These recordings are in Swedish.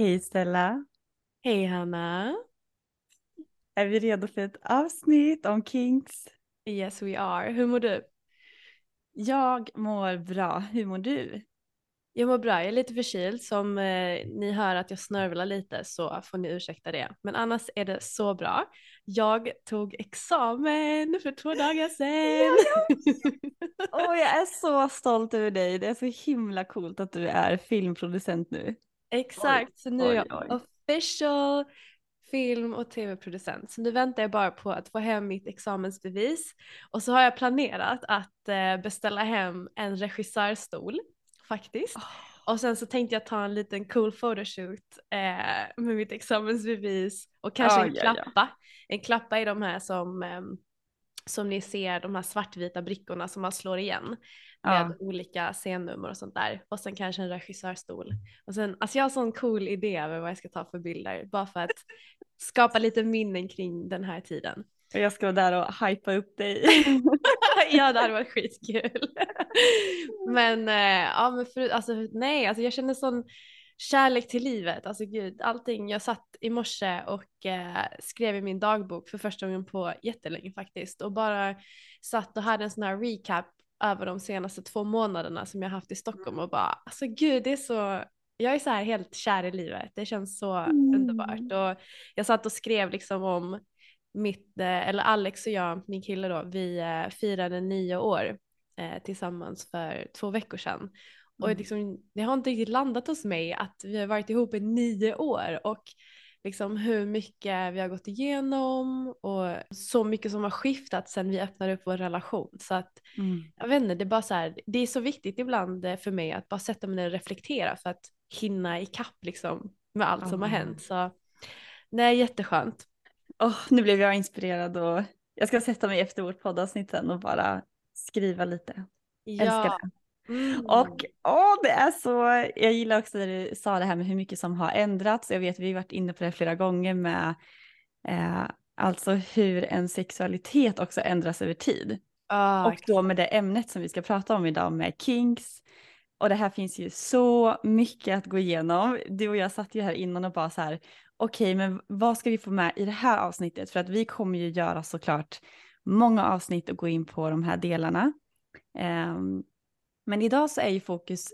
Hej Stella! Hej Hanna! Är vi redo för ett avsnitt om kinks? Yes we are. Hur mår du? Jag mår bra. Hur mår du? Jag mår bra. Jag är lite förkyld. Som eh, ni hör att jag snörvlar lite så får ni ursäkta det. Men annars är det så bra. Jag tog examen för två dagar sedan. Åh, oh, jag är så stolt över dig. Det är så himla coolt att du är filmproducent nu. Exakt, oj, så nu är jag oj. official film och tv-producent. Så nu väntar jag bara på att få hem mitt examensbevis och så har jag planerat att eh, beställa hem en regissörstol faktiskt. Oh. Och sen så tänkte jag ta en liten cool photoshoot eh, med mitt examensbevis och kanske oh, en klappa. Ja, ja. En klappa är de här som, eh, som ni ser, de här svartvita brickorna som man slår igen med ja. olika scennummer och sånt där. Och sen kanske en regissörstol. Och sen, alltså jag har sån cool idé över vad jag ska ta för bilder bara för att skapa lite minnen kring den här tiden. Och jag ska vara där och hypa upp dig. ja det hade varit skitkul. men äh, ja men för, alltså nej alltså jag känner sån kärlek till livet, alltså gud allting. Jag satt i morse och eh, skrev i min dagbok för första gången på jättelänge faktiskt och bara satt och hade en sån här recap över de senaste två månaderna som jag haft i Stockholm och bara alltså gud det är så jag är så här helt kär i livet. Det känns så mm. underbart och jag satt och skrev liksom om mitt, eh, eller Alex och jag, min kille då, vi eh, firade nio år eh, tillsammans för två veckor sedan. Och mm. liksom, det har inte riktigt landat hos mig att vi har varit ihop i nio år och liksom hur mycket vi har gått igenom och så mycket som har skiftat sedan vi öppnade upp vår relation. Så att mm. jag vet inte, det är bara så här, det är så viktigt ibland för mig att bara sätta mig ner och reflektera för att hinna ikapp liksom med allt mm. som har hänt. Så nej, jätteskönt. Oh, nu blev jag inspirerad och jag ska sätta mig efter vårt poddavsnitt sen och bara skriva lite. Ja. Älskar det. Mm. Och åh, det är så, jag gillar också när du sa det här med hur mycket som har ändrats. Jag vet vi har varit inne på det flera gånger med eh, alltså hur en sexualitet också ändras över tid. Oh, och då med det ämnet som vi ska prata om idag med kinks. Och det här finns ju så mycket att gå igenom. Du och jag satt ju här innan och bara så här, okej okay, men vad ska vi få med i det här avsnittet? För att vi kommer ju göra såklart många avsnitt och gå in på de här delarna. Um, men idag så är ju fokus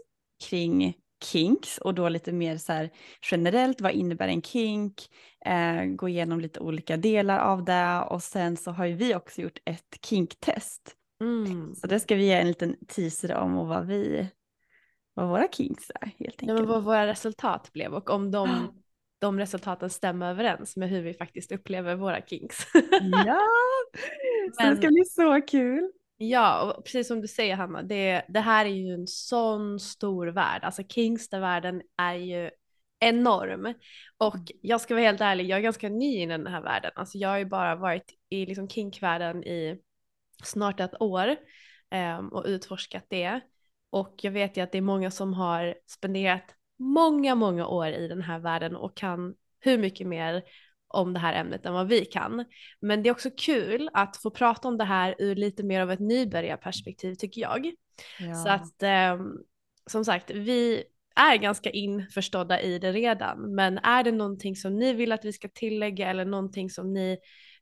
kring kinks och då lite mer så här generellt, vad innebär en kink? Eh, gå igenom lite olika delar av det och sen så har ju vi också gjort ett kinktest. Mm. Så det ska vi ge en liten teaser om och vad vi, vad våra kinks är helt enkelt. Ja, men vad våra resultat blev och om de, de resultaten stämmer överens med hur vi faktiskt upplever våra kinks. ja, så men... det ska bli så kul. Ja, och precis som du säger Hanna, det, det här är ju en sån stor värld. Alltså Kingsta-världen är ju enorm. Och mm. jag ska vara helt ärlig, jag är ganska ny i den här världen. Alltså jag har ju bara varit i liksom kinkvärlden i snart ett år um, och utforskat det. Och jag vet ju att det är många som har spenderat många, många år i den här världen och kan hur mycket mer om det här ämnet än vad vi kan. Men det är också kul att få prata om det här ur lite mer av ett nybörjarperspektiv tycker jag. Ja. Så att eh, som sagt, vi är ganska införstådda i det redan, men är det någonting som ni vill att vi ska tillägga eller någonting som ni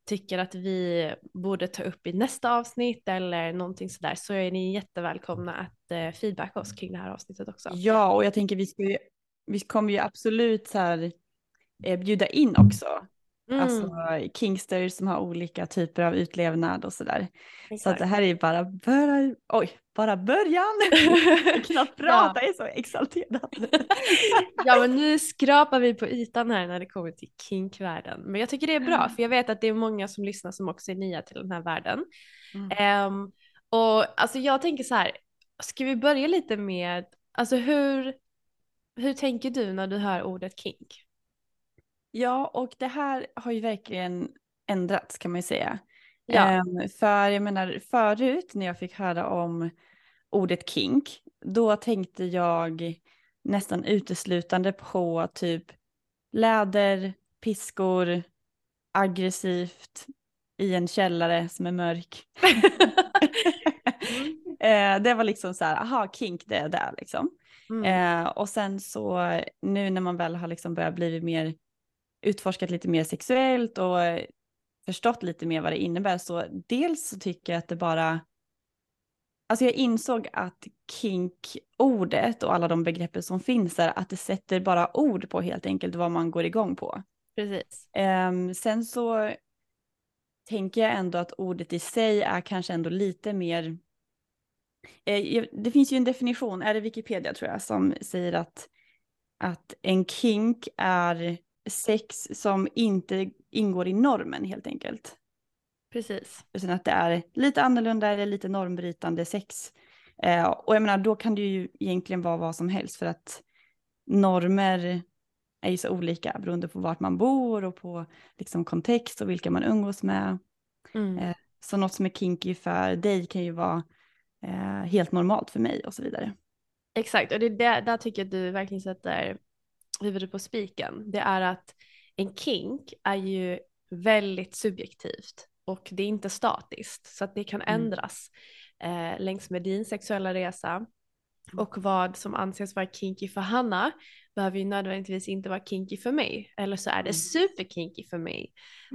tycker att vi borde ta upp i nästa avsnitt eller någonting sådär så är ni jättevälkomna att eh, feedbacka oss kring det här avsnittet också. Ja, och jag tänker vi, ska ju, vi kommer ju absolut så här, eh, bjuda in också mm. Alltså kingsters som har olika typer av utlevnad och sådär. Så att det här är bara, bara, oj, bara början. jag knappt prata, jag är så exalterad. ja men nu skrapar vi på ytan här när det kommer till kinkvärlden. Men jag tycker det är bra mm. för jag vet att det är många som lyssnar som också är nya till den här världen. Mm. Um, och alltså jag tänker så här, ska vi börja lite med, alltså hur, hur tänker du när du hör ordet kink? Ja, och det här har ju verkligen ändrats kan man ju säga. Ja. Um, för jag menar förut när jag fick höra om ordet kink, då tänkte jag nästan uteslutande på typ läder, piskor, aggressivt i en källare som är mörk. mm. uh, det var liksom så här, aha, kink det är det liksom. Mm. Uh, och sen så nu när man väl har liksom börjat bli mer utforskat lite mer sexuellt och förstått lite mer vad det innebär så dels så tycker jag att det bara Alltså jag insåg att kink-ordet och alla de begreppen som finns där, att det sätter bara ord på helt enkelt vad man går igång på. Precis. Um, sen så tänker jag ändå att ordet i sig är kanske ändå lite mer... Eh, det finns ju en definition, är det Wikipedia tror jag, som säger att, att en kink är sex som inte ingår i normen helt enkelt. Precis. Utan att det är lite annorlunda eller lite normbrytande sex. Eh, och jag menar, då kan det ju egentligen vara vad som helst för att normer är ju så olika beroende på vart man bor och på liksom kontext och vilka man umgås med. Mm. Eh, så något som är kinky för dig kan ju vara eh, helt normalt för mig och så vidare. Exakt, och det där, där tycker jag att du verkligen sätter huvudet på spiken, det är att en kink är ju väldigt subjektivt och det är inte statiskt så att det kan mm. ändras eh, längs med din sexuella resa mm. och vad som anses vara kinky för Hanna behöver ju nödvändigtvis inte vara kinky för mig eller så är det mm. superkinky för mig.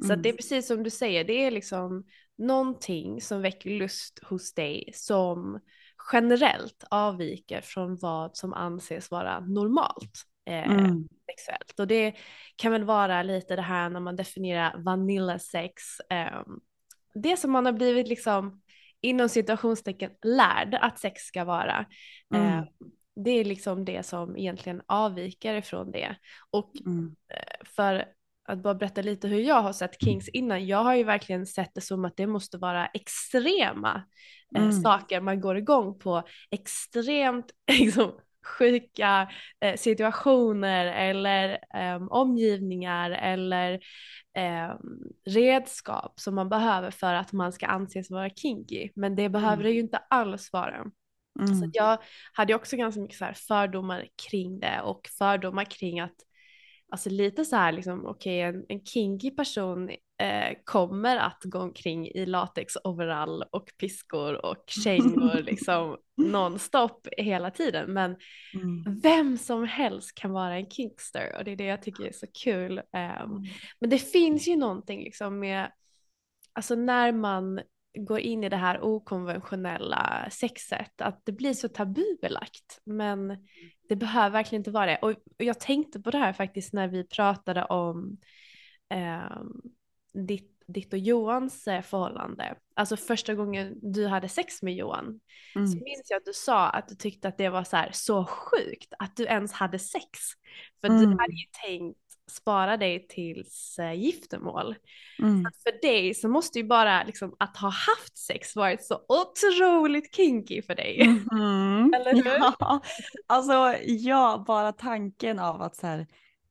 Så att det är precis som du säger, det är liksom någonting som väcker lust hos dig som generellt avviker från vad som anses vara normalt eh, mm. sexuellt. Och det kan väl vara lite det här när man definierar vanillasex, eh, det som man har blivit liksom inom situationstecken lärd att sex ska vara. Mm. Eh, det är liksom det som egentligen avviker ifrån det. Och mm. Eh, för att bara berätta lite hur jag har sett Kings innan. Jag har ju verkligen sett det som att det måste vara extrema eh, mm. saker man går igång på. Extremt liksom, sjuka eh, situationer eller eh, omgivningar eller eh, redskap som man behöver för att man ska anses vara kinky. Men det behöver mm. det ju inte alls vara. Mm. Så jag hade också ganska mycket så fördomar kring det och fördomar kring att alltså lite så här liksom okej okay, en, en kinky person eh, kommer att gå omkring i latex overall och piskor och kängor liksom nonstop hela tiden. Men mm. vem som helst kan vara en kinkster och det är det jag tycker är så kul. Um, men det finns ju någonting liksom med, alltså när man går in i det här okonventionella sexet, att det blir så tabubelagt. Men det behöver verkligen inte vara det. Och jag tänkte på det här faktiskt när vi pratade om um, ditt, ditt och Johans eh, förhållande. Alltså första gången du hade sex med Johan. Mm. Så minns jag att du sa att du tyckte att det var så, här, så sjukt att du ens hade sex. För mm. du hade ju tänkt spara dig tills äh, giftermål. Mm. för dig så måste ju bara liksom, att ha haft sex varit så otroligt kinky för dig. Mm. Eller hur? Ja, alltså ja, bara tanken av att så här,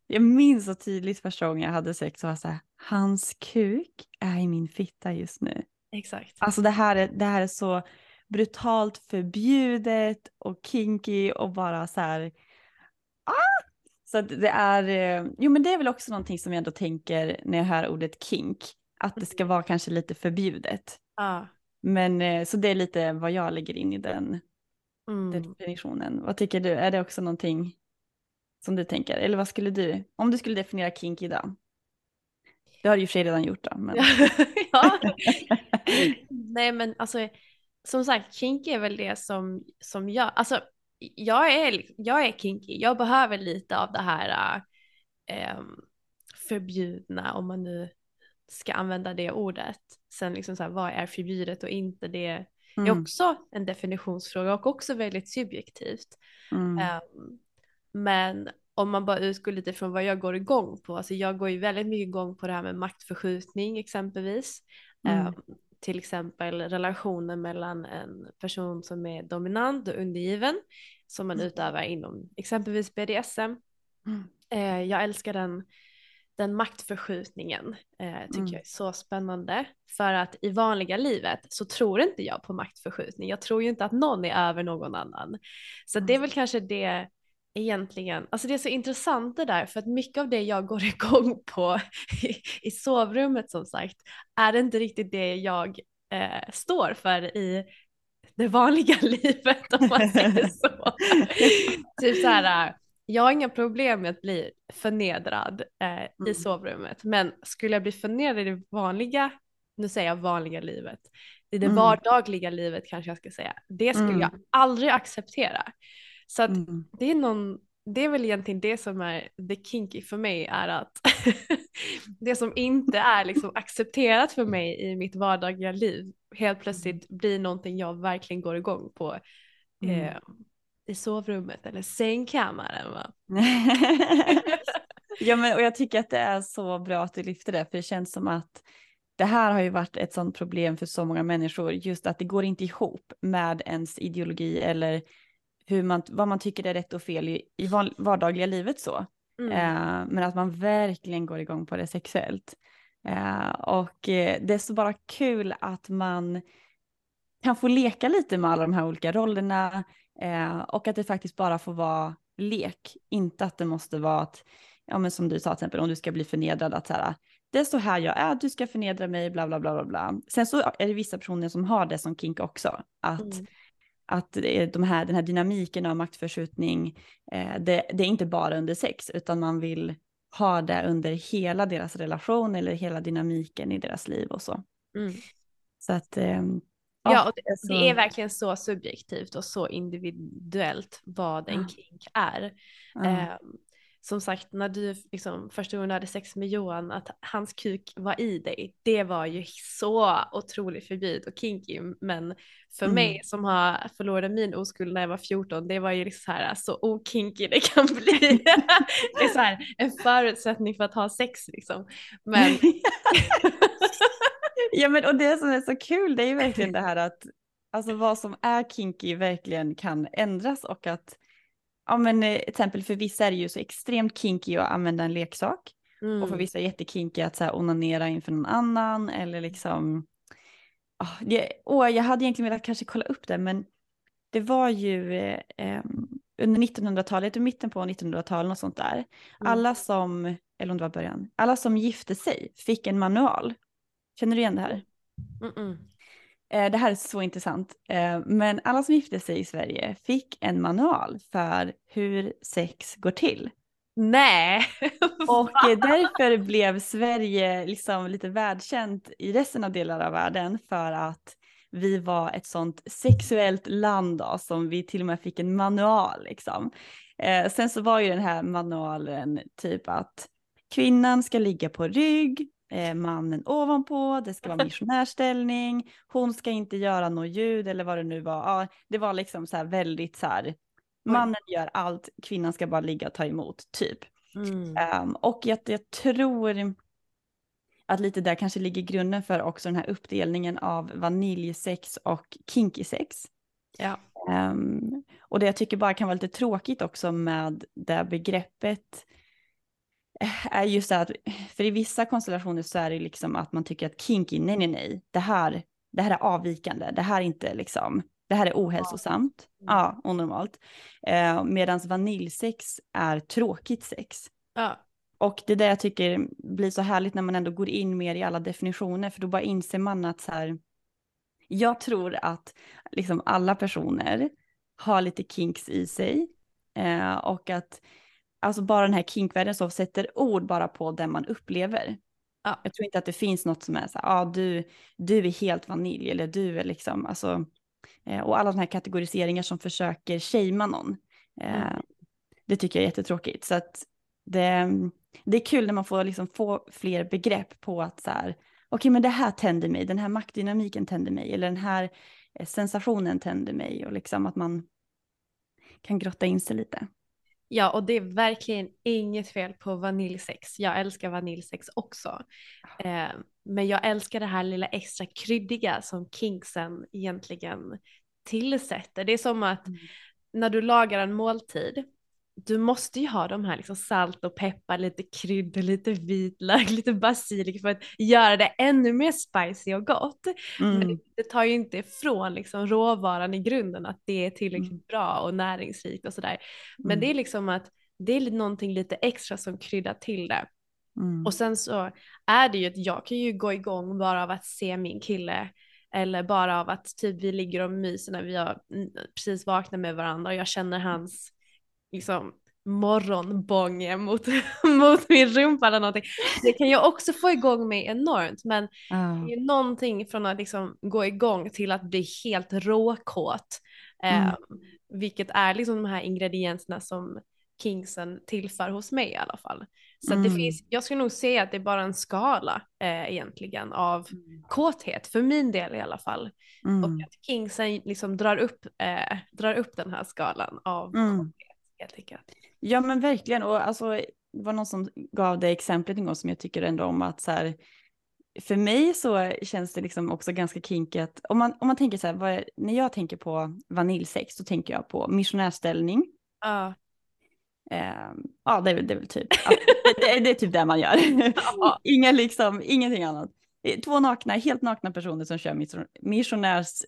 jag minns så tydligt första gången jag hade sex och var så här, hans kuk är i min fitta just nu. Exakt. Alltså det här är, det här är så brutalt förbjudet och kinky och bara så här, ah! Så det är, eh, jo men det är väl också någonting som jag ändå tänker när jag hör ordet kink, att det ska vara kanske lite förbjudet. Ah. Men eh, så det är lite vad jag lägger in i den mm. definitionen. Vad tycker du? Är det också någonting som du tänker? Eller vad skulle du, om du skulle definiera kink idag? Det har du ju för sig redan gjort då. Men... ja. Nej men alltså som sagt kink är väl det som, som jag, alltså jag är, jag är kinky, jag behöver lite av det här äh, förbjudna om man nu ska använda det ordet. Sen liksom så här, vad är förbjudet och inte det mm. är också en definitionsfråga och också väldigt subjektivt. Mm. Um, men om man bara utgår lite från vad jag går igång på, alltså jag går ju väldigt mycket igång på det här med maktförskjutning exempelvis. Mm. Um, till exempel relationen mellan en person som är dominant och undergiven som man mm. utövar inom exempelvis BDSM. Mm. Eh, jag älskar den den maktförskjutningen eh, tycker mm. jag är så spännande. För att i vanliga livet så tror inte jag på maktförskjutning. Jag tror ju inte att någon är över någon annan. Så det är väl kanske det egentligen, alltså det är så intressant det där för att mycket av det jag går igång på i, i sovrummet som sagt är inte riktigt det jag eh, står för i det vanliga livet om man säger så. typ så här jag har inga problem med att bli förnedrad eh, mm. i sovrummet, men skulle jag bli förnedrad i det vanliga, nu säger jag vanliga livet, i det mm. vardagliga livet kanske jag ska säga, det skulle mm. jag aldrig acceptera. Så att mm. det är någon, det är väl egentligen det som är the kinky för mig är att det som inte är liksom accepterat för mig i mitt vardagliga liv helt plötsligt mm. blir någonting jag verkligen går igång på. Mm. Eh, i sovrummet eller sängkammaren va? ja men och jag tycker att det är så bra att du lyfter det för det känns som att det här har ju varit ett sånt problem för så många människor just att det går inte ihop med ens ideologi eller hur man, vad man tycker är rätt och fel i, i vardagliga livet så. Mm. Eh, men att man verkligen går igång på det sexuellt. Eh, och eh, det är så bara kul att man kan få leka lite med alla de här olika rollerna, Eh, och att det faktiskt bara får vara lek, inte att det måste vara att, ja men som du sa till exempel, om du ska bli förnedrad, att så här, det är så här jag är, du ska förnedra mig, bla bla bla bla bla. Sen så är det vissa personer som har det som kink också, att, mm. Att de här, den här dynamiken av maktförskjutning, eh, det, det är inte bara under sex, utan man vill ha det under hela deras relation eller hela dynamiken i deras liv och så. Mm. Så att eh, Ja, och det, det, är verkligen så subjektivt och så individuellt vad en kink är. Mm. Eh, som sagt, när du liksom, första gången hade sex med Johan, att hans kuk var i dig, det var ju så otroligt förbjudet och kinky. Men för mm. mig som har förlorat min oskuld när jag var 14, det var ju liksom så här så okinky det kan bli. det är så här en förutsättning för att ha sex liksom. Men ja men och det som är så kul det är ju verkligen det här att alltså vad som är kinky verkligen kan ändras och att ja men eh, till exempel för vissa är det ju så extremt kinky att använda en leksak mm. och för mm. vissa är det jättekinky att så här onanera inför någon annan eller liksom oh, det, oh, jag hade egentligen velat kanske kolla upp det men det var ju eh, under 1900-talet, i mitten på 1900-talet och sånt där, mm. alla som, eller om det var början, alla som gifte sig fick en manual Känner du igen det här? -mm. Det här är så intressant. Eh, men alla som gifte sig i Sverige fick en manual för hur sex går till. Nej! Och därför blev Sverige liksom lite världskänt i resten av delar av världen för att vi var ett sånt sexuellt land då, som vi till och med fick en manual liksom. Eh, sen så var ju den här manualen typ att kvinnan ska ligga på rygg, eh, mannen ovanpå, det ska vara missionärställning, hon ska inte göra något ljud eller vad det nu var. Ja, det var liksom så här väldigt så här, mannen gör allt, kvinnan ska bara ligga och ta emot typ. Mm. Um, och jag, jag tror att lite där kanske ligger grunden för också den här uppdelningen av vaniljsex och kinky sex. Ja. Um, och det jag tycker bara kan vara lite tråkigt också med det begreppet är just det att, för i vissa konstellationer så är det liksom att man tycker att kinky, nej nej nej, det här, det här är avvikande, det här är inte liksom, det här är ohälsosamt, ja, mm. ja onormalt. Eh, Medan vaniljsex är tråkigt sex. Ja. Och det är det jag tycker blir så härligt när man ändå går in mer i alla definitioner, för då bara inser man att så här, jag tror att liksom alla personer har lite kinks i sig. Eh, och att alltså bara den här kinkvärlden så sätter ord bara på det man upplever. Ja. Jag tror inte att det finns något som är så här, ah, du, du är helt vanilj eller du är liksom, alltså, eh, och alla de här kategoriseringar som försöker shamea någon. Eh, mm. Det tycker jag är jättetråkigt. Så att det, det är kul när man får liksom få fler begrepp på att så här, okej okay, men det här tänder mig, den här maktdynamiken tänder mig, eller den här eh, sensationen tänder mig och liksom att man kan grotta in sig lite. Ja, och det är verkligen inget fel på vaniljsex. Jag älskar vaniljsex också. Eh, men jag älskar det här lilla extra kryddiga som kinksen egentligen tillsätter. Det är som att mm. när du lagar en måltid du måste ju ha de här liksom salt och peppar, lite kryddor, lite vitlök, lite basilika för att göra det ännu mer spicy och gott. Mm. Men det tar ju inte ifrån liksom råvaran i grunden att det är tillräckligt mm. bra och näringsrikt och sådär. Men mm. det är liksom att det är någonting lite extra som kryddar till det. Mm. Och sen så är det ju att jag kan ju gå igång bara av att se min kille eller bara av att typ vi ligger och myser när vi har precis vaknat med varandra och jag känner hans liksom morgonbånge mot, mot min rumpa eller någonting. Det kan ju också få igång mig enormt men uh. det är någonting från att liksom gå igång till att bli helt råkåt. Mm. Eh, vilket är liksom de här ingredienserna som Kingsen tillför hos mig i alla fall. Så mm. det finns, jag skulle nog säga att det är bara en skala eh, egentligen av mm. kåthet, för min del i alla fall. Mm. Och att Kingsen liksom drar upp, eh, drar upp den här skalan av mm. kåthet helt enkelt. Ja men verkligen och alltså det var någon som gav det exemplet en gång som jag tycker ändå om att så här för mig så känns det liksom också ganska kinkigt. Om man, om man tänker så här, är, när jag tänker på vaniljsex så tänker jag på missionärställning. Ja. Uh, ja, det är det är väl typ, det, det, är typ det man gör. Inga liksom, ingenting annat. Två nakna, helt nakna personer som kör missionärs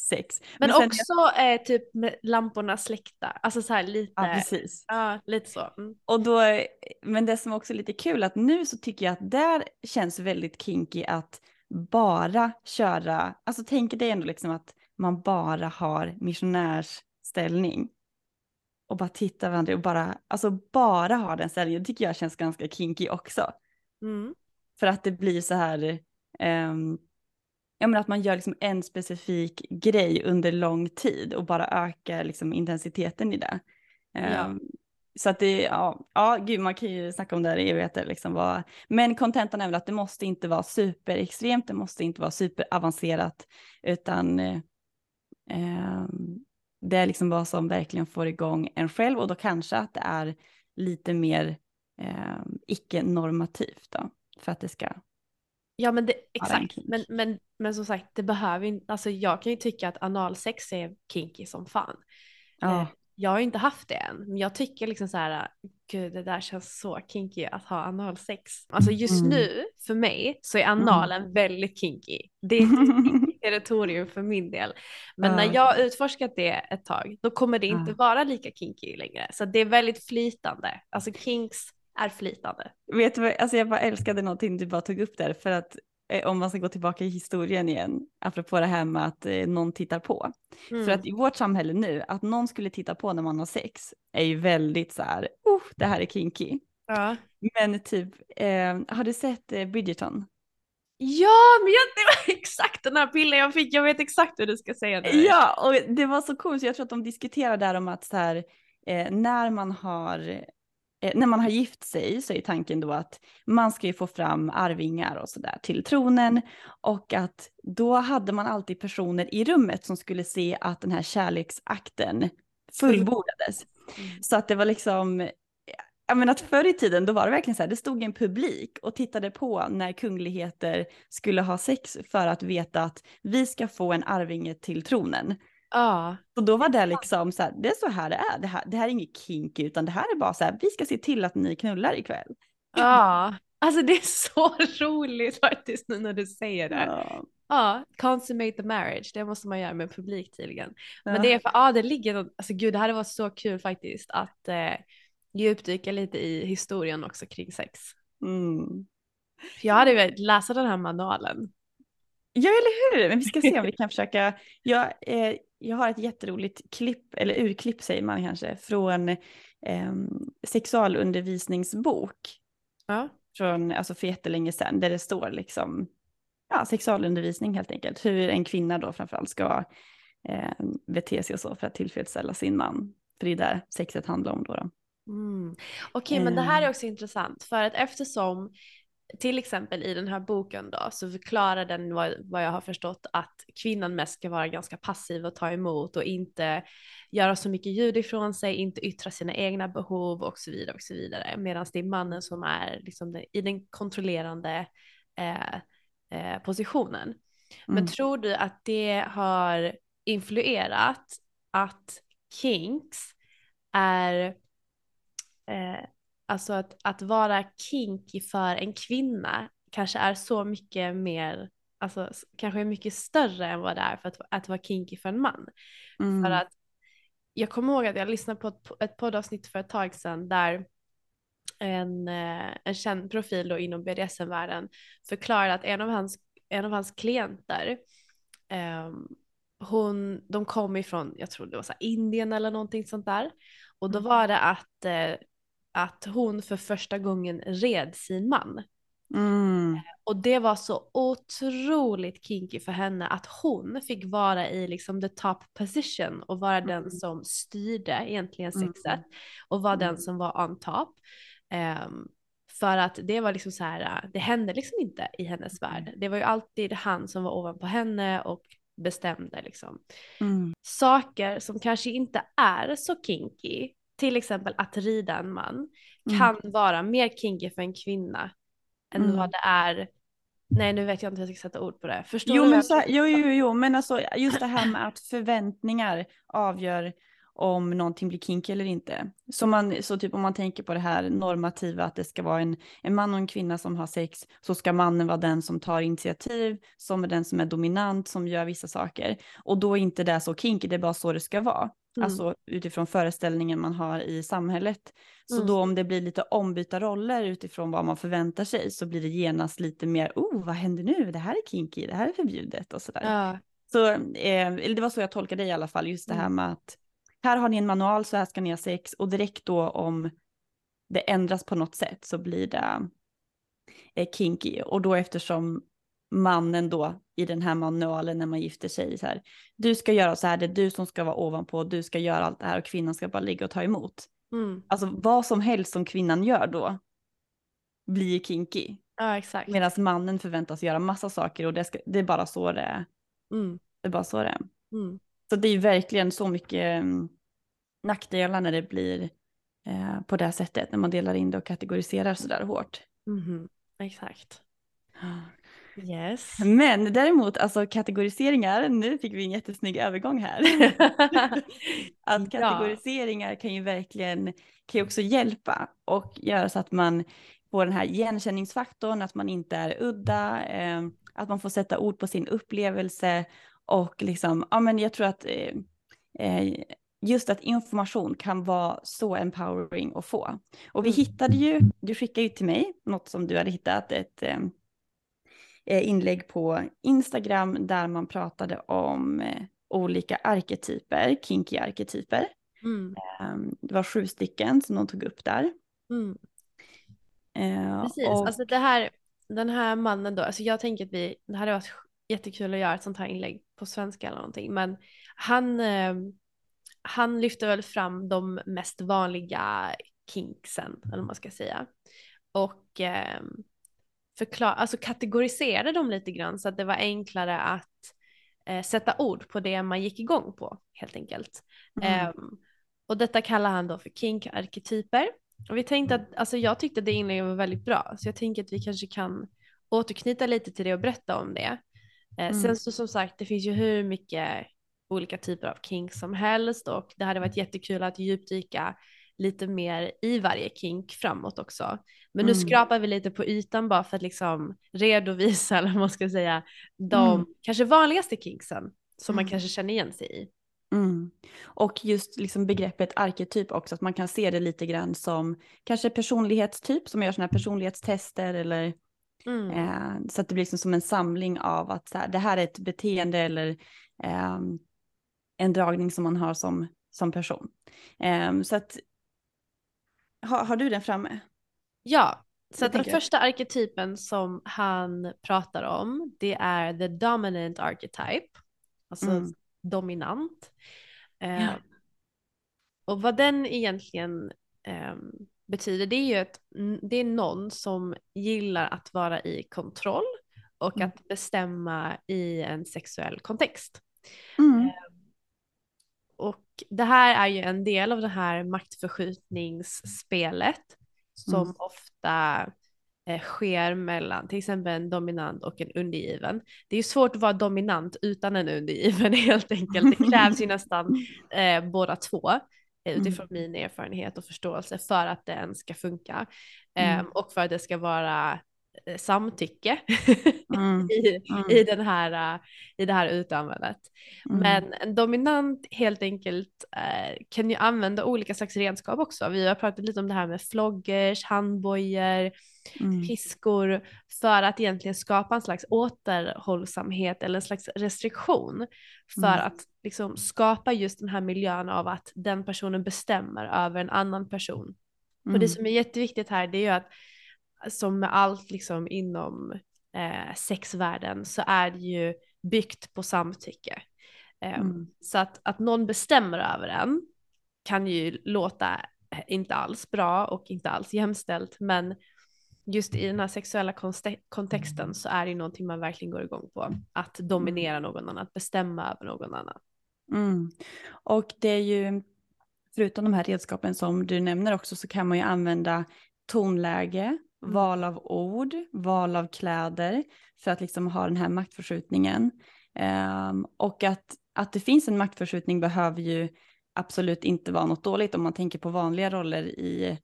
sex. Men, Men också jag... eh, typ med lamporna släckta, alltså så här lite. Ja precis. Ja lite så. Mm. Och då, men det som också är lite kul att nu så tycker jag att där känns väldigt kinky att bara köra, alltså tänk dig ändå liksom att man bara har missionärsställning. Och bara titta varandra och bara, alltså bara ha den ställningen, det tycker jag känns ganska kinky också. Mm. För att det blir så här, um, ja, men att man gör liksom en specifik grej under lång tid och bara ökar liksom intensiteten i det. Ja. Um, så att det, ja, ja, gud man kan ju snacka om det här i evigheter liksom. Vad, men kontentan är väl att det måste inte vara superextremt, det måste inte vara superavancerat, utan ehm, det är liksom vad som verkligen får igång en själv och då kanske att det är lite mer eh, icke-normativt då, för att det ska Ja men det, exakt, men, men, men som sagt det behöver inte, alltså jag kan ju tycka att analsex är kinky som fan. Ja. Eh, jag har ju inte haft det än, men jag tycker liksom så här, gud det där känns så kinky att ha analsex. Alltså just mm. nu för mig så är analen mm. väldigt kinky. Det är ett territorium för min del. Men uh. när jag har utforskat det ett tag, då kommer det inte uh. vara lika kinky längre. Så det är väldigt flytande. Alltså kinks är flytande. Vet du vad, alltså jag bara älskade någonting du bara tog upp där för att eh, om man ska gå tillbaka i historien igen, apropå det här med att eh, någon tittar på. Mm. För att i vårt samhälle nu, att någon skulle titta på när man har sex är ju väldigt så här, oh, det här är kinky. Ja. Men typ, eh, har du sett eh, Bridgerton? Ja, men jag, det var exakt den här bilden jag fick. Jag vet exakt hur du ska säga det. Ja, och det var så coolt. Jag tror att de diskuterar där om att så här, eh, när man har när man har gift sig så är tanken då att man ska ju få fram arvingar och sådär till tronen och att då hade man alltid personer i rummet som skulle se att den här kärleksakten fullbordades. Mm. Så att det var liksom, jag menar att förr i tiden då var det verkligen så här, det stod en publik och tittade på när kungligheter skulle ha sex för att veta att vi ska få en arvinge till tronen. Ja. Och då var det liksom så här, det är så här det är. Det här, det här är inget kinky utan det här är bara så här, vi ska se till att ni knullar ikväll. Ja, alltså det är så roligt faktiskt nu när du säger det. Ja. Ja, consummate the marriage, det måste man göra med publik tydligen. Men ja. det är för, ja det ligger, alltså gud det hade varit så kul faktiskt att eh, djupdyka lite i historien också kring sex. Mm. Jag hade velat läsa den här manualen Ja, eller hur? Men vi ska se om vi kan försöka. Jag, eh, jag har ett jätteroligt klipp, eller urklipp säger man kanske, från eh, sexualundervisningsbok. Ja. Från, alltså för jättelänge sedan, där det står liksom, ja, sexualundervisning helt enkelt. Hur en kvinna då framförallt ska eh, bete sig och så för att tillfredsställa sin man. För det är där sexet handlar om då. då. Mm. Okej, okay, men det här är Ehm. också intressant för att eftersom till exempel i den här boken då så förklarar den vad, vad jag har förstått att kvinnan mest ska vara ganska passiv och ta emot och inte göra så mycket ljud ifrån sig, inte yttra sina egna behov och så vidare och så vidare. Medan det är mannen som är liksom det, i den kontrollerande eh, eh, positionen. Mm. Men tror du att det har influerat att kinks är eh, alltså att, att vara kinky för en kvinna kanske är så mycket mer, alltså kanske är mycket större än vad det är för att, att vara kinky för en man. Mm. För att jag kommer ihåg att jag lyssnade på ett, ett poddavsnitt för ett tag sedan där en, eh, en känd profil då inom BDSM-världen förklarade att en av hans, en av hans klienter um, hon, de kom ifrån, jag tror det var så Indien eller någonting sånt där. Och då Mm. var det att eh, att hon för första gången red sin man. Mm. Och det var så otroligt kinky för henne att hon fick vara i liksom the top position och vara den Mm. som styrde egentligen Mm. sexet och var den Mm. som var on top. Ehm, för att det var liksom så här, det hände liksom inte i hennes Mm. värld. Det var ju alltid han som var ovanpå henne och bestämde liksom. Mm. Saker som kanske inte är så kinky till exempel att rida en man Mm. kan vara mer kinky för en kvinna än Mm. vad det är. Nej nu vet jag inte hur jag ska sätta ord på det. Förstår Jo du? men, så, jo, jo, jo, men alltså just det här med att förväntningar avgör om någonting blir kinky eller inte. Så, man, så typ om man tänker på det här normativa att det ska vara en, en man och en kvinna som har sex så ska mannen vara den som tar initiativ, som är den som är dominant, som gör vissa saker. Och då är inte det så kinky, det är bara så det ska vara. Mm. Alltså utifrån föreställningen man har i samhället. Så Mm. då om det blir lite ombytta roller utifrån vad man förväntar sig så blir det genast lite mer, oh vad händer nu, det här är kinky, det här är förbjudet och sådär. Ja. Så eh, det var så jag tolkade det i alla fall, just det här Mm. med att här har ni en manual, så här ska ni ha sex och direkt då om det ändras på något sätt så blir det eh, kinky. Och då eftersom mannen då i den här manualen när man gifter sig så här, du ska göra så här, det är du som ska vara ovanpå, du ska göra allt det här och kvinnan ska bara ligga och ta emot. Mm. Alltså vad som helst som kvinnan gör då blir kinky. ja exakt. Medan mannen förväntas göra massa saker och det, ska, det är bara så det är. Mm. Det är bara så det är. Mm. Så det är verkligen så mycket mm, nackdelar när det blir eh, på det sättet, när man delar in det och kategoriserar sådär hårt. Mhm. Exakt. Yes. Men däremot, alltså kategoriseringar, nu fick vi en jättesnygg övergång här. att kategoriseringar kan ju verkligen, kan ju också hjälpa och göra så att man får den här igenkänningsfaktorn, att man inte är udda, eh, att man får sätta ord på sin upplevelse och liksom, ja men jag tror att eh, eh, just att information kan vara så empowering att få. Och vi Mm. hittade ju, du skickade ju till mig något som du hade hittat, ett eh, eh, inlägg på Instagram där man pratade om eh, olika arketyper, kinky arketyper. Mm. Um, det var sju stycken som de tog upp där. Mm. Eh, Precis, och, alltså det här, den här mannen då, alltså jag tänker att vi, det hade varit jättekul att göra ett sånt här inlägg på svenska eller någonting, men han, eh, han lyfter väl fram de mest vanliga kinksen, eller vad man ska säga, och eh, förklar, alltså kategoriserade dem lite grann så att det var enklare att eh, sätta ord på det man gick igång på helt enkelt. mm, Ehm, och detta kallar han då för kink-arketyper. Och vi tänkte att, alltså jag tyckte det inlägget var väldigt bra, så jag tänker att vi kanske kan återknyta lite till det och berätta om det. Eh, Mm. Sen så som sagt, det finns ju hur mycket olika typer av kink som helst och det hade varit jättekul att djupdyka lite mer i varje kink framåt också. Men nu Mm. skrapar vi lite på ytan bara för att liksom redovisa, eller vad man ska säga, de Mm. kanske vanligaste kinksen som man Mm. kanske känner igen sig i. mm. Och just liksom begreppet arketyp också, att man kan se det lite grann som kanske personlighetstyp som gör sådana här personlighetstester eller Mm. Eh, så att det blir liksom som en samling av att så här, det här är ett beteende eller eh, en dragning som man har som, som person. Eh, så att, ha, har du den framme? Ja, så den första arketypen som han pratar om det är the dominant archetype, alltså mm. dominant. Eh, ja. Och vad den egentligen eh, betyder det är ju att det är någon som gillar att vara i kontroll och mm. att bestämma i en sexuell kontext. Mm. Eh, och det här är ju en del av det här maktförskjutningsspelet som mm. ofta eh, sker mellan till exempel en dominant och en undergiven. Det är ju svårt att vara dominant utan en undergiven helt enkelt. Det krävs ju nästan eh, båda två eh, utifrån mm. min erfarenhet och förståelse för att det ens ska funka. Mm. Um, och för att det ska vara samtycke mm. i, mm. i, den här, uh, i det här utövandet. Mm. Men en dominant helt enkelt uh, kan ju använda olika slags redskap också. Vi har pratat lite om det här med floggers, handbojor, mm. piskor för att egentligen skapa en slags återhållsamhet eller en slags restriktion för mm. att liksom skapa just den här miljön av att den personen bestämmer över en annan person. Och det mm. som är jätteviktigt här det är ju att som med allt liksom inom eh, sexvärlden så är det ju byggt på samtycke. Eh, mm. Så att, att någon bestämmer över en kan ju låta eh, inte alls bra och inte alls jämställt men just i den här sexuella kontexten så är det ju någonting man verkligen går igång på. Att dominera mm. någon annan, att bestämma över någon annan. Mm. Och det är ju, förutom de här redskapen som du nämner också så kan man ju använda tonläge. Mm. val av ord, val av kläder för att liksom ha den här maktförskjutningen. Um, och att, att det finns en maktförskjutning behöver ju absolut inte vara något dåligt om man tänker på vanliga roller i,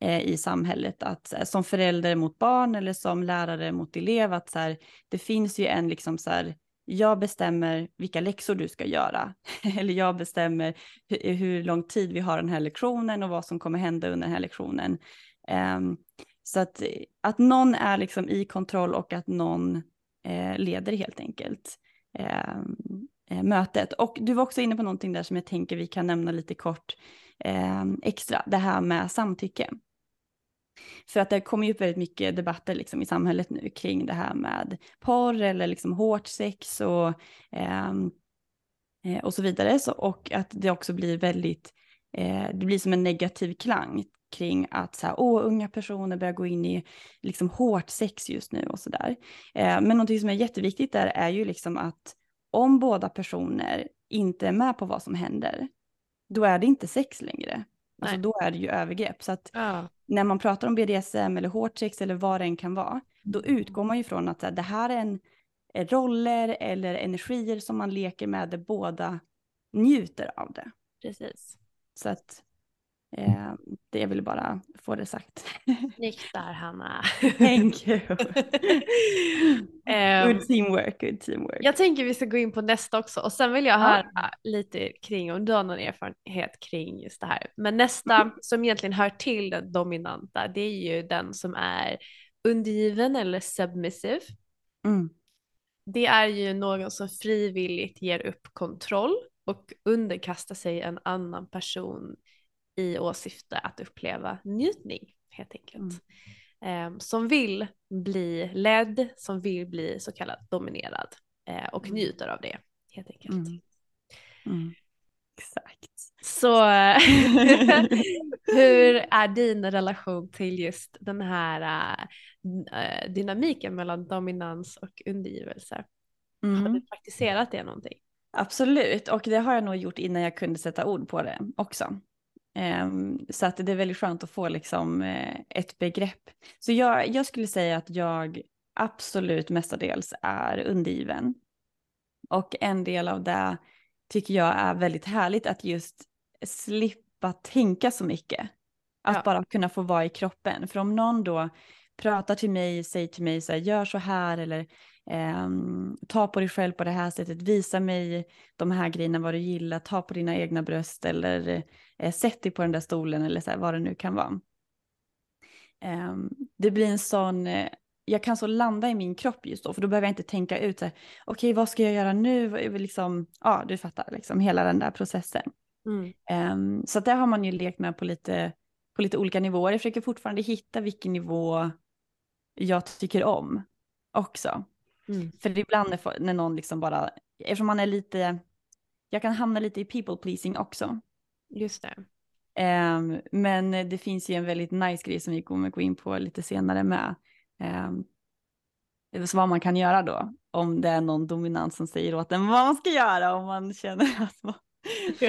eh, i samhället. Att eh, som förälder mot barn eller som lärare mot elev, att så här, det finns ju en liksom så här, jag bestämmer vilka läxor du ska göra. eller jag bestämmer hur, hur, lång tid vi har den här lektionen och vad som kommer hända under den här lektionen. Um, så att, att någon är liksom i kontroll och att någon eh, leder helt enkelt eh, eh, mötet. Och du var också inne på någonting där som jag tänker vi kan nämna lite kort eh, extra, det här med samtycke. För att det kommer ju upp väldigt mycket debatter liksom i samhället nu kring det här med porr eller liksom hårt sex och, eh, eh och så vidare. Så, och att det också blir väldigt, eh, det blir som en negativ klang kring att så här, åh, unga personer börjar gå in i liksom hårt sex just nu och så där. Eh, men någonting som är jätteviktigt där är ju liksom att om båda personer inte är med på vad som händer, då är det inte sex längre. Alltså då är det ju övergrepp. Så att ja. när man pratar om BDSM eller hårt sex eller vad det än kan vara, då utgår man ju från att här, det här är en roller eller energier som man leker med där båda njuter av det. Precis. Så att Eh, det jag ville bara få det sagt. Snyggt där Hanna. Thank you. um, good teamwork, good teamwork. Jag tänker vi ska gå in på nästa också och sen vill jag höra ja. lite kring om du har någon erfarenhet kring just det här. Men nästa mm. som egentligen hör till den dominanta det är ju den som är undergiven eller submissive. Mm. Det är ju någon som frivilligt ger upp kontroll och underkastar sig en annan person i åsyfte att uppleva njutning helt enkelt. Mm. Eh, som vill bli ledd, som vill bli så kallad dominerad eh, och mm. njuter av det helt enkelt. Mm. mm. Exakt. Så hur är din relation till just den här äh, dynamiken mellan dominans och undergivelse? Har du mm. praktiserat det någonting? Absolut, och det har jag nog gjort innan jag kunde sätta ord på det också. Um, så att det är väldigt skönt att få liksom uh, ett begrepp. Så jag, jag skulle säga att jag absolut mestadels är undergiven. Och en del av det tycker jag är väldigt härligt att just slippa tänka så mycket. Att ja. bara kunna få vara i kroppen. För om någon då pratar till mig, säger till mig så här, gör så här eller eh, ta på dig själv på det här sättet, visa mig de här grejerna vad du gillar, ta på dina egna bröst eller eh, sätt dig på den där stolen eller så här, vad det nu kan vara. Eh, det blir en sån, eh, jag kan så landa i min kropp just då, för då behöver jag inte tänka ut så här, okej okay, vad ska jag göra nu, liksom, ja du fattar, liksom hela den där processen. Mm. Um, så det har man ju lekt med på lite, på lite olika nivåer. Jag försöker fortfarande hitta vilken nivå jag tycker om också. Mm. För ibland när, när någon liksom bara, eftersom man är lite, jag kan hamna lite i people pleasing också. Just det. Um, men det finns ju en väldigt nice grej som vi kommer gå in på lite senare med. Um, vad man kan göra då om det är någon dominant som säger åt en vad man ska göra om man känner att man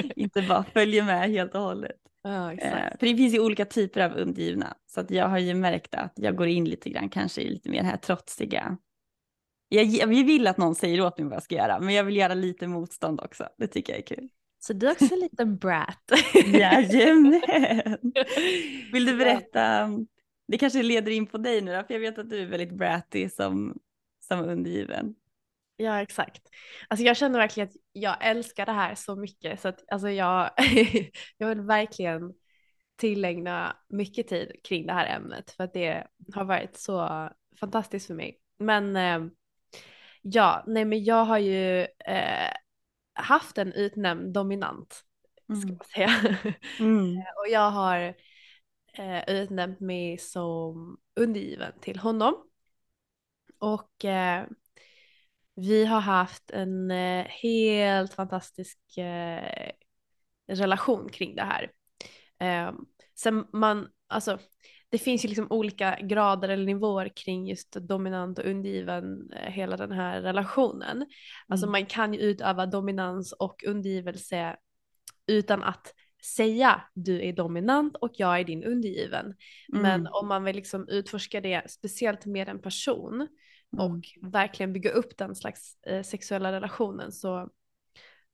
inte bara följer med helt och hållet. Ja, uh, för det finns ju olika typer av undgivna så att jag har ju märkt att jag går in lite grann kanske i lite mer här trotsiga. Jag, jag vill att någon säger åt mig vad jag ska göra men jag vill göra lite motstånd också. Det tycker jag är kul. Så du är också en liten brat. Jajamän. Vill du berätta? Det kanske leder in på dig nu då, för jag vet att du är väldigt bratty som, som undergiven. Ja exakt. Alltså jag känner verkligen att jag älskar det här så mycket så att alltså jag, jag vill verkligen tillägna mycket tid kring det här ämnet för att det har varit så fantastiskt för mig. Men eh, ja, nej men jag har ju eh, haft en utnämnd dominant, ska mm. man säga. Mm. och jag har eh, utnämnt mig som undergiven till honom. Och eh, vi har haft en eh, helt fantastisk eh, relation kring det här. Eh, sen man, alltså det finns ju liksom olika grader eller nivåer kring just dominant och undergiven, eh, hela den här relationen. Alltså mm. Alltså man kan ju utöva dominans och undergivelse utan att säga du är dominant och jag är din undergiven. Mm. Men om man vill liksom utforska det speciellt med en person mm. och verkligen bygga upp den slags eh, sexuella relationen så,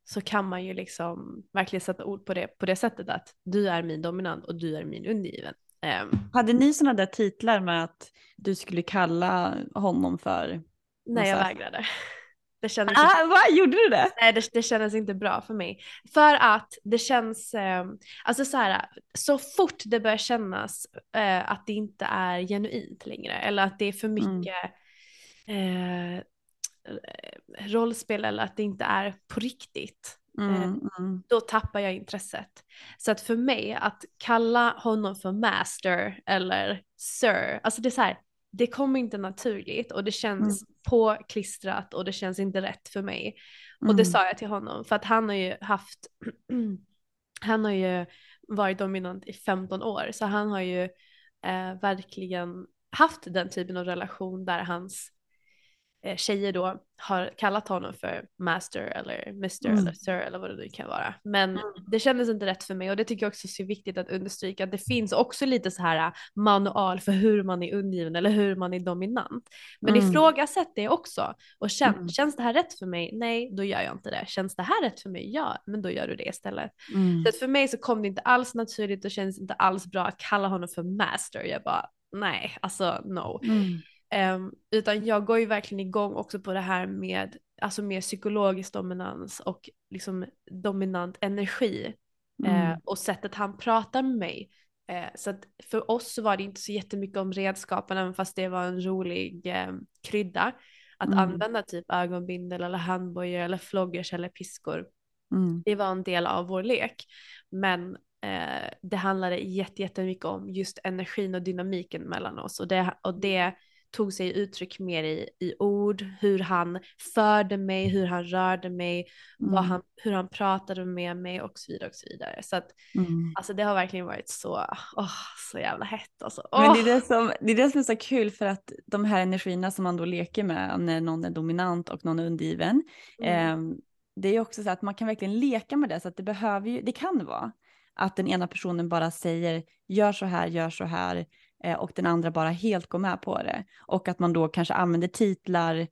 så kan man ju liksom verkligen sätta ord på det på det sättet att du är min dominant och du är min undergiven. Um, Hade ni sådana där titlar med att du skulle kalla honom för? Nej, jag vägrade. Det kändes ah, inte... Vad gjorde du det? Nej, det, det kändes inte bra för mig. För att det känns, eh, alltså så här, så fort det börjar kännas eh, att det inte är genuint längre eller att det är för mm. mycket mm. eh, rollspel eller att det inte är på riktigt. Mm, eh, mm. Då tappar jag intresset. Så att för mig att kalla honom för master eller sir, alltså det är så här, det kommer inte naturligt och det känns mm. påklistrat och det känns inte rätt för mig. Och det mm. sa jag till honom för att han har ju haft, han har ju varit dominant i 15 år så han har ju eh, verkligen haft den typen av relation där hans tjejer då har kallat honom för master eller mister mm. eller sir eller vad det nu kan vara. Men mm. det kändes inte rätt för mig och det tycker jag också är så viktigt att understryka att det finns också lite så här äh, manual för hur man är undergiven eller hur man är dominant. Men mm. ifrågasätt det också och känn, mm. känns det här rätt för mig? Nej, då gör jag inte det. Känns det här rätt för mig? Ja, men då gör du det istället. Mm. Så att för mig så kom det inte alls naturligt och känns inte alls bra att kalla honom för master. Jag bara nej, alltså no. Um, utan jag går ju verkligen igång också på det här med alltså mer psykologisk dominans och liksom dominant energi mm. uh, och sättet han pratar med mig. Uh, så att för oss så var det inte så jättemycket om redskapen även fast det var en rolig uh, krydda att mm. använda typ ögonbindel eller handbojor eller floggers eller piskor. Mm. Det var en del av vår lek. Men eh, det handlade jättemycket om just energin och dynamiken mellan oss och det, och det tog sig uttryck mer i, i ord, hur han förde mig, hur han rörde mig, mm. vad han, hur han pratade med mig och så vidare och så vidare. Så att mm. alltså det har verkligen varit så, oh, så jävla hett alltså. Oh. Men det är det, som, det är det som är så kul för att de här energierna som man då leker med när någon är dominant och någon är undergiven, mm. eh, det är också så att man kan verkligen leka med det så att det behöver ju, det kan vara att den ena personen bara säger gör så här, gör så här eh, och den andra bara helt går med på det. Och att man då kanske använder titlar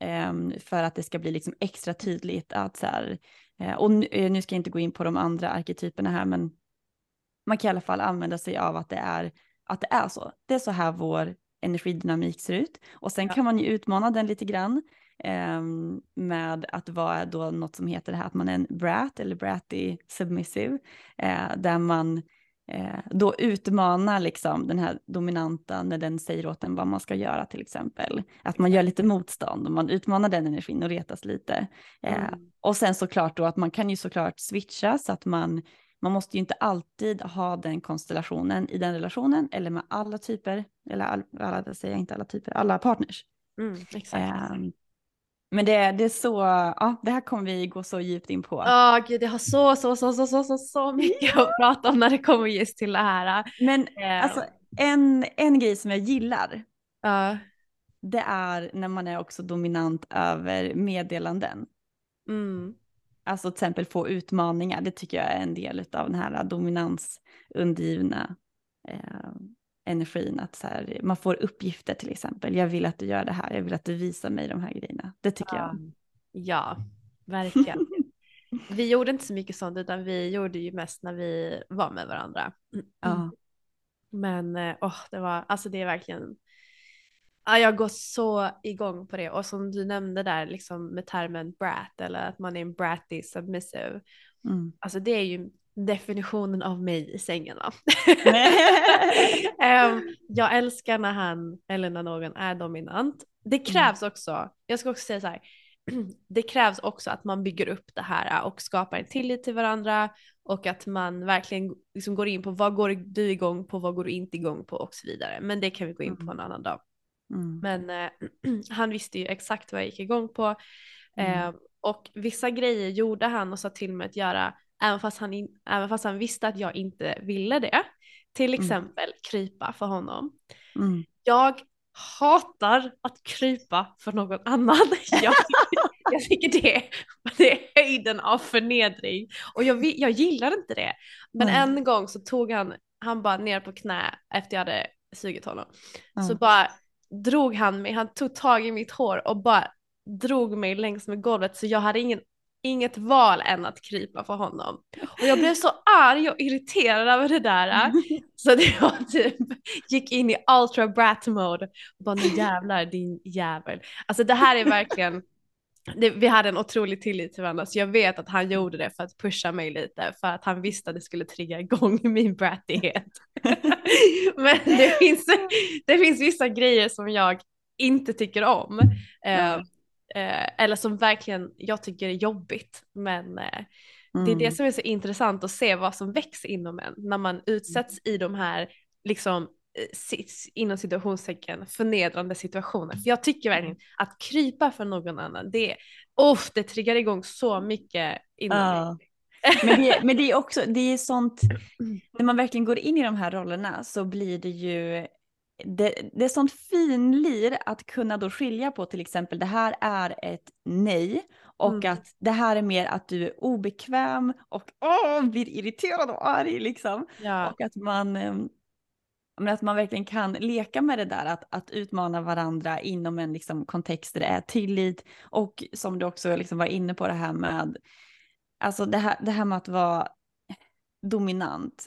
eh, för att det ska bli liksom extra tydligt att så här, eh, och nu, eh, nu ska jag inte gå in på de andra arketyperna här, men man kan i alla fall använda sig av att det är, att det är så. Det är så här vår energidynamik ser ut. Och sen ja. kan man ju utmana den lite grann eh, med att vara då något som heter det här att man är en brat eller bratty submissive, eh, där man eh, då utmana liksom den här dominanta när den säger åt en vad man ska göra till exempel. Att man gör lite motstånd och man utmanar den energin och retas lite. Eh, mm. Och sen såklart då att man kan ju såklart switcha så att man man måste ju inte alltid ha den konstellationen i den relationen eller med alla typer, eller all, alla, säger jag inte alla typer, alla partners. Mm, exakt. Men det, det är så, ja det här kommer vi gå så djupt in på. Ja oh, gud jag har så, så, så, så, så, så, så mycket att prata om när det kommer just till det här. Men uh. alltså en, en grej som jag gillar, uh. det är när man är också dominant över meddelanden. Mm. Alltså till exempel få utmaningar, det tycker jag är en del av den här dominansundgivna eh, energin. Att så här, man får uppgifter till exempel, jag vill att du gör det här, jag vill att du visar mig de här grejerna. Det tycker ja. jag. Ja, verkligen. vi gjorde inte så mycket sånt utan vi gjorde ju mest när vi var med varandra. Ja. Men oh, det var, alltså det är verkligen Ja, jag går så igång på det och som du nämnde där liksom med termen brat eller att man är en bratty submissive. Mm. Alltså det är ju definitionen av mig i sängen. um, jag älskar när han eller när någon är dominant. Det mm. krävs också, jag ska också säga så här, det krävs också att man bygger upp det här och skapar en tillit till varandra och att man verkligen liksom går in på vad går du igång på, vad går du inte igång på och så vidare. Men det kan vi gå in på mm. en annan dag. Mm. Men eh, han visste ju exakt vad jag gick igång på. Mm. Eh, och vissa grejer gjorde han och sa till mig att göra även fast han, in, även fast han visste att jag inte ville det. Till mm. exempel mm. krypa för honom. Mm. Jag hatar att krypa för någon annan. Jag jag tycker det, det är höjden av förnedring och jag, jag gillar inte det. Men mm. en gång så tog han, han bara ner på knä efter jag hade sugit honom. Så bara drog han mig, han tog tag i mitt hår och bara drog mig längs med golvet så jag hade ingen, inget val än att krypa för honom. Och jag blev så arg och irriterad över det där. Så det var typ, gick in i ultra brat mode. Och bara nu jävlar din jävel. Alltså det här är verkligen det, vi hade en otrolig tillit till varandra så jag vet att han gjorde det för att pusha mig lite för att han visste att det skulle trigga igång min brattighet. Men det finns, det finns vissa grejer som jag inte tycker om. Eh, eh, eller som verkligen jag tycker är jobbigt. Men eh, mm. det är det mm. som är så intressant att se vad som växer inom en när man utsätts i de här liksom Eh, inom situationstecken förnedrande situationer. För jag tycker verkligen att krypa för någon annan, det, oh, det triggar igång så mycket inom ja. mig. Men det, men det är också, det är sånt, när man verkligen går in i de här rollerna så blir det ju, det, det är sånt finlir att kunna då skilja på till exempel det här är ett nej och mm. att det här är mer att du är obekväm och åh, blir irriterad och arg liksom. Ja. Och att man ehm, men att man verkligen kan leka med det där att, att utmana varandra inom en liksom, kontext där det är tillit och som du också liksom var inne på det här med, alltså det här, det här med att vara dominant,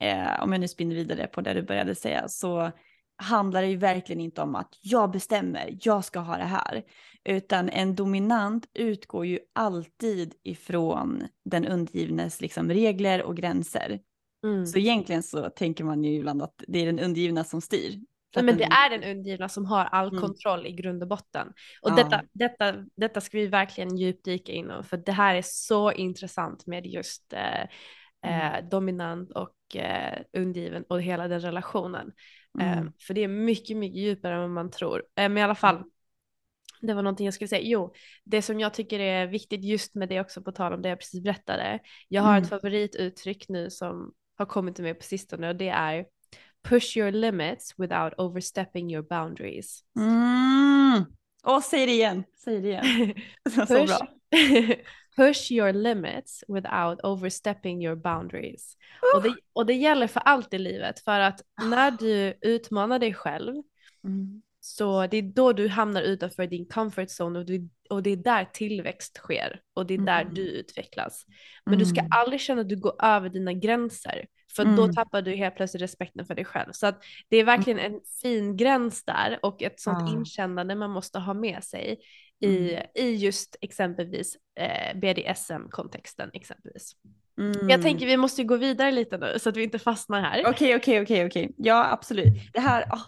eh, om jag nu spinner vidare på det du började säga, så handlar det ju verkligen inte om att jag bestämmer, jag ska ha det här, utan en dominant utgår ju alltid ifrån den undgivnes liksom regler och gränser. Mm. Så egentligen så tänker man ju ibland att det är den undgivna som styr. Nej, men det är den undgivna som har all mm. kontroll i grund och botten. Och ja. detta, detta, detta ska vi verkligen djupdyka inom för det här är så intressant med just eh, mm. eh, dominant och eh, undgiven och hela den relationen. Eh, mm. för det är mycket, mycket djupare än vad man tror. Eh, men i alla fall, det var någonting jag skulle säga. Jo, det som jag tycker är viktigt just med det också på tal om det jag precis berättade. Jag har ett mm. favorituttryck nu som har kommit till mig på sistone och det är push your limits without overstepping your boundaries. Mm. Åh, säg det igen, säg det igen. push, Så bra. push your limits without overstepping your boundaries. Uh. Och, det, och det gäller för allt i livet för att när du utmanar dig själv mm. så det är då du hamnar utanför din comfort zone och, du, och det är där tillväxt sker och det är där mm. du utvecklas. Men mm. du ska mm. aldrig känna att du går över dina gränser för mm. då tappar du helt plötsligt respekten för dig själv. Så att det är verkligen mm. en fin gräns där och ett sånt ah. inkännande man måste ha med sig i, mm. i just exempelvis eh, BDSM-kontexten exempelvis. Mm. Jag tänker vi måste gå vidare lite nu så att vi inte fastnar här. Okej, okej, okej, okej. Ja, absolut. Det här, oh,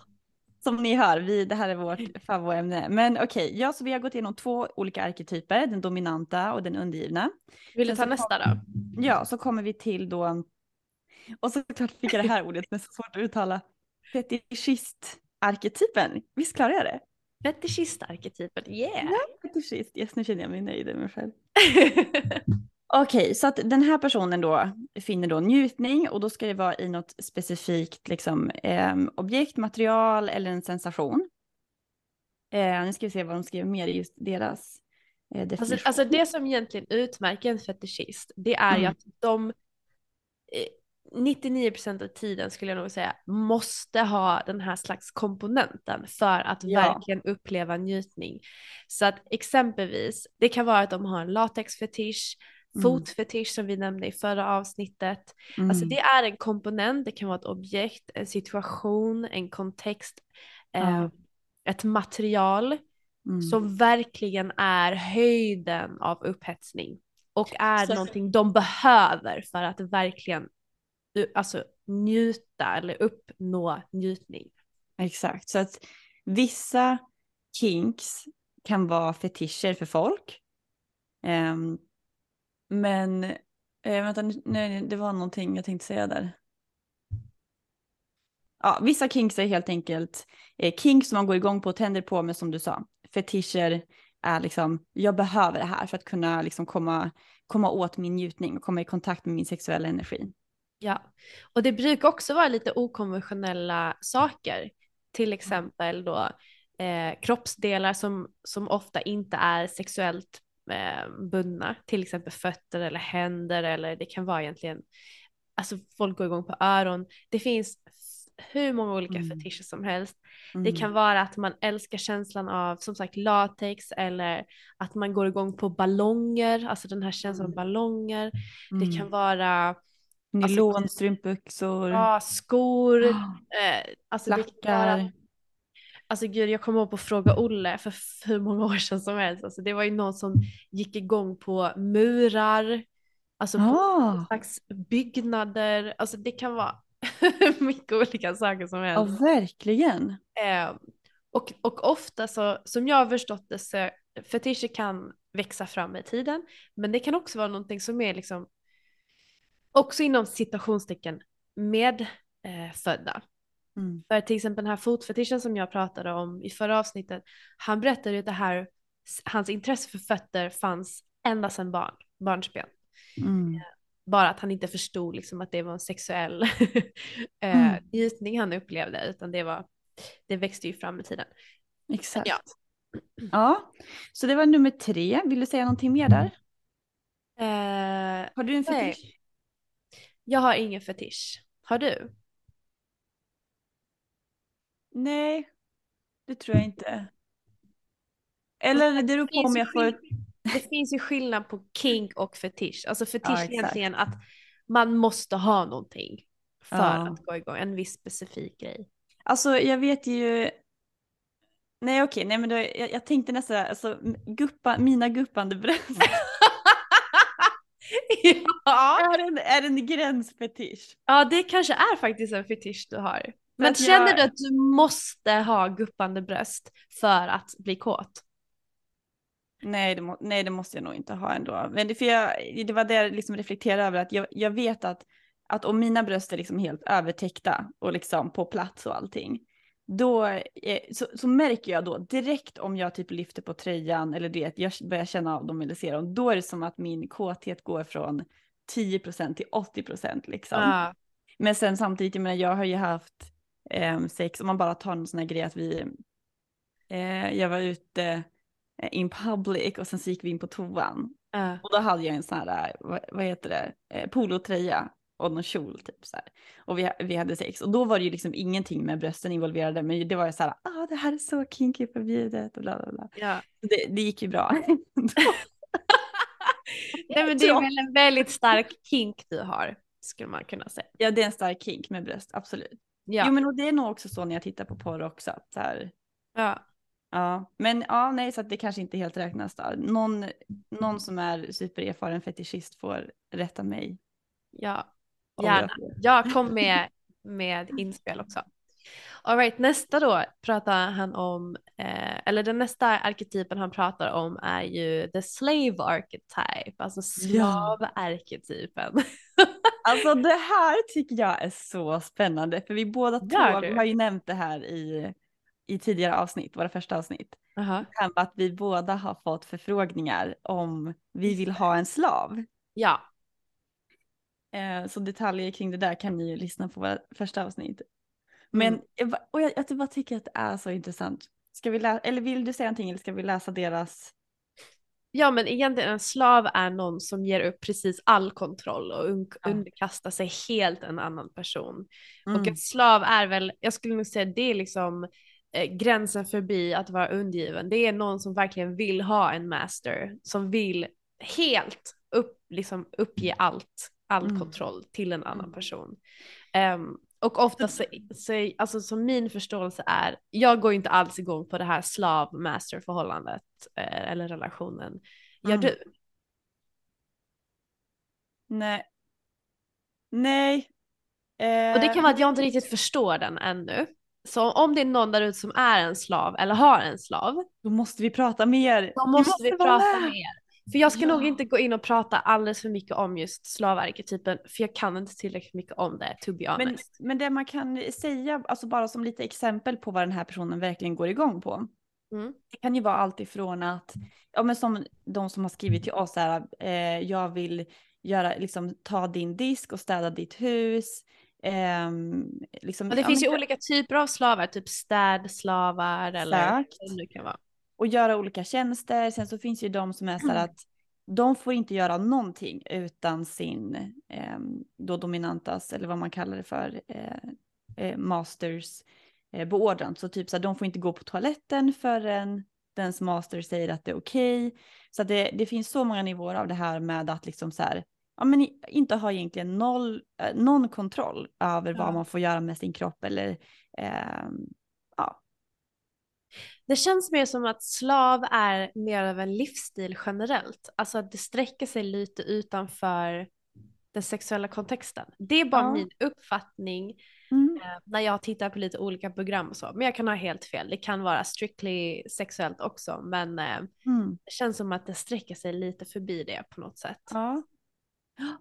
som ni hör, vi, det här är vårt favoritämne. Men okej, okay, ja, så vi har gått igenom två olika arketyper, den dominanta och den undergivna. Vill du ta nästa då? Ja, så kommer vi till då, och såklart fick jag det här ordet är så svårt att uttala, fetischist-arketypen. Visst klarar jag det? Fetischist-arketypen, yeah! Ja, fetischist, yes nu känner jag mig nöjd med mig själv. Okej, okay, så att den här personen då finner då njutning och då ska det vara i något specifikt liksom, eh, objekt, material eller en sensation. Eh, nu ska vi se vad de skriver mer i just deras eh, definition. Alltså, alltså, det som egentligen utmärker en fetischist, det är mm. ju att de 99% eh, av tiden skulle jag nog säga måste ha den här slags komponenten för att ja. verkligen uppleva njutning. Så att exempelvis, det kan vara att de har en latexfetisch, Mm. Fotfetisch som vi nämnde i förra avsnittet. Alltså, mm. Alltså det är en komponent, det kan vara ett objekt, en situation, en kontext, mm. eh, ett material mm. som verkligen är höjden av upphetsning och är Så... någonting de behöver för att verkligen alltså, njuta eller uppnå njutning. Exakt, så att vissa kinks kan vara fetischer för folk. Um, men, eh, vänta, nej, det var någonting jag tänkte säga där. Ja, vissa kinks är helt enkelt eh, kinks som man går igång på och tänder på, men som du sa, fetischer är liksom, jag behöver det här för att kunna liksom komma, komma åt min njutning och komma i kontakt med min sexuella energi. Ja, och det brukar också vara lite okonventionella saker, till exempel då eh, kroppsdelar som, som ofta inte är sexuellt eh, bundna, till exempel fötter eller händer eller det kan vara egentligen, alltså folk går igång på öron. Det finns hur många olika mm. fetischer som helst. Mm. Det kan vara att man älskar känslan av som sagt latex eller att man går igång på ballonger, alltså den här känslan av mm. ballonger. Mm. Det kan vara Nylonstrumpbyxor. Ja, skor. Oh, eh, alltså Lackar. Det kan vara Alltså gud, jag kommer ihåg på Fråga Olle för hur många år sedan som helst. Alltså, det var ju någon som gick igång på murar, alltså på slags byggnader. Alltså det kan vara mycket olika saker som helst. Ja, verkligen. Eh, och, och ofta så, som jag har förstått det, så fetischer kan växa fram i tiden, men det kan också vara någonting som är liksom också inom citationstecken medfödda. Mm. För till exempel den här fotfetischen som jag pratade om i förra avsnittet, han berättade ju att det här, hans intresse för fötter fanns ända sedan barn, barnsben. Mm. Eh, bara att han inte förstod liksom att det var en sexuell eh, mm. njutning han upplevde, utan det, var, det växte ju fram med tiden. Exakt. Ja. ja, så det var nummer tre. Vill du säga någonting mer där? Eh, har du en fetisch? Jag har ingen fetisch. Har du? Nej, det tror jag inte. Eller det beror på om jag får... Det finns ju skillnad på kink och fetisch. Alltså fetisch ja, är egentligen att man måste ha någonting för ja. att gå igång, en viss specifik grej. Alltså jag vet ju, nej okej, nej men då, jag, jag tänkte nästan, alltså guppa, mina guppande bröst. ja. Är en, är en gränsfetisch? Ja det kanske är faktiskt en fetisch du har. Men känner jag... du att du måste ha guppande bröst för att bli kåt? Nej det, må, nej, det måste jag nog inte ha ändå. Men det, för jag, det var det jag liksom reflekterade över, att jag, jag vet att, att om mina bröst är liksom helt övertäckta och liksom på plats och allting, då så, så, märker jag då direkt om jag typ lyfter på tröjan eller det, jag börjar känna av dem eller se dem, då är det som att min kåthet går från 10% till 80% liksom. Ja. Men sen samtidigt, jag menar jag har ju haft eh, sex. Om man bara tar en sån här grej att vi, eh, jag var ute eh, in public och sen så gick vi in på toan. Uh. Och då hade jag en sån här, eh, vad, vad heter det, eh, polotröja och någon kjol typ så här. Och vi, vi hade sex och då var det ju liksom ingenting med brösten involverade men det var ju så här, ah det här är så kinky förbjudet och bla bla bla. Ja. Det, det gick ju bra. Nej men det är väl en väldigt stark kink du har skulle man kunna säga. Ja det är en stark kink med bröst, absolut. Ja. Jo men och det är nog också så när jag tittar på porr också. Att så här, ja. Ja, men ja, nej, så att det kanske inte helt räknas då. Någon, någon som är supererfaren fetischist får rätta mig Ja, gärna. jag kom med, med inspel också. All right, nästa då pratar han om, eh, eller den nästa arketypen han pratar om är ju the slave archetype, alltså Ja. slavarketypen. Alltså det här tycker jag är så spännande för vi båda två vi har ju nämnt det här i, i tidigare avsnitt, våra första avsnitt. Med att vi båda har fått förfrågningar om vi vill ha en slav. Ja, Eh, så detaljer kring det där kan ni ju lyssna på våra första avsnitt. Men Mm. jag, ba- och jag, jag bara tycker att det är så intressant. Ska vi läsa, eller vill du säga någonting eller ska vi läsa deras? ja, men egentligen en slav är någon som ger upp precis all kontroll och un- Ja. underkastar sig helt en annan person. Och Mm. en slav är väl, jag skulle nog säga det är liksom eh, gränsen förbi att vara undergiven. Det är någon som verkligen vill ha en master, som vill helt upp, liksom uppge allt, all Mm. kontroll till en annan Mm. person. Ehm, och ofta så, så, alltså som min förståelse är, jag går inte alls igång på det här slav-master förhållandet eh, eller relationen. Gör Mm. du? Nej. Nej. Och det Eh, kan vara att jag inte riktigt förstår den ännu. Så om det är någon där ute som är en slav eller har en slav, Då måste vi prata mer. då måste vi, vara prata med. mer. För jag ska Ja. nog inte gå in och prata alldeles för mycket om just slavarketypen, för jag kan inte tillräckligt mycket om det, to be Men, honest. men det man kan säga, alltså bara som lite exempel på vad den här personen verkligen går igång på. Mm. Det kan ju vara allt ifrån att, ja men som de som har skrivit till oss här, eh, jag vill göra, liksom ta din disk och städa ditt hus. ehm, liksom, det ja, finns men- ju olika typer av slavar, typ städslavar eller vad det nu kan vara. Och göra olika tjänster. Sen så finns ju de som är så Mm. här att de får inte göra någonting utan sin eh, då dominantas, eller vad man kallar det för, eh, eh, masters eh, beordran. Så typ så här, de får inte gå på toaletten förrän dens master säger att det är okej. Så att det, det finns så många nivåer av det här med att liksom så här, ja men inte ha egentligen noll, eh, någon kontroll över Ja. vad man får göra med sin kropp eller ja. Det känns mer som att slav är mer av en livsstil generellt. Alltså att det sträcker sig lite utanför den sexuella kontexten. Det är bara Ja. min uppfattning Mm. eh, när jag tittar på lite olika program och så. Men jag kan ha helt fel. Det kan vara strictly sexuellt också. Men eh, Mm. det känns som att det sträcker sig lite förbi det på något sätt. Ja.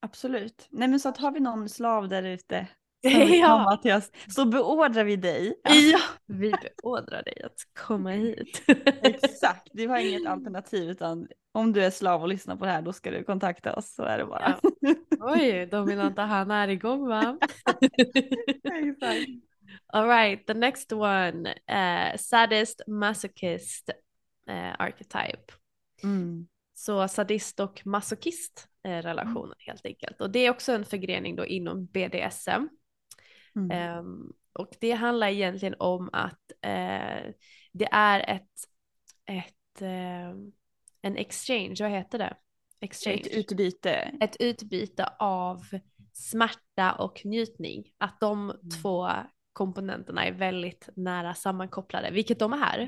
Absolut. Nej men så att har vi någon slav där ute Ja. oss så beordrar vi dig. Ja, vi beordrar dig att komma hit. Exakt, du har inget alternativ utan om du är slav och lyssnar på det här då ska du kontakta oss så är det bara. Oj, dominanta Hanna är igång va? Exakt. All right, the next one, uh, sadist masochist uh, archetype. Mm. Så sadist och masochist är relationen helt enkelt. Och det är också en förgrening då inom BDSM. Mm. Ehm, och det handlar egentligen om att eh, det är ett, ett ehm, en exchange, vad heter det? Exchange. Ett utbyte. ett utbyte av smärta och njutning. Att de Mm. två komponenterna är väldigt nära sammankopplade, vilket de är.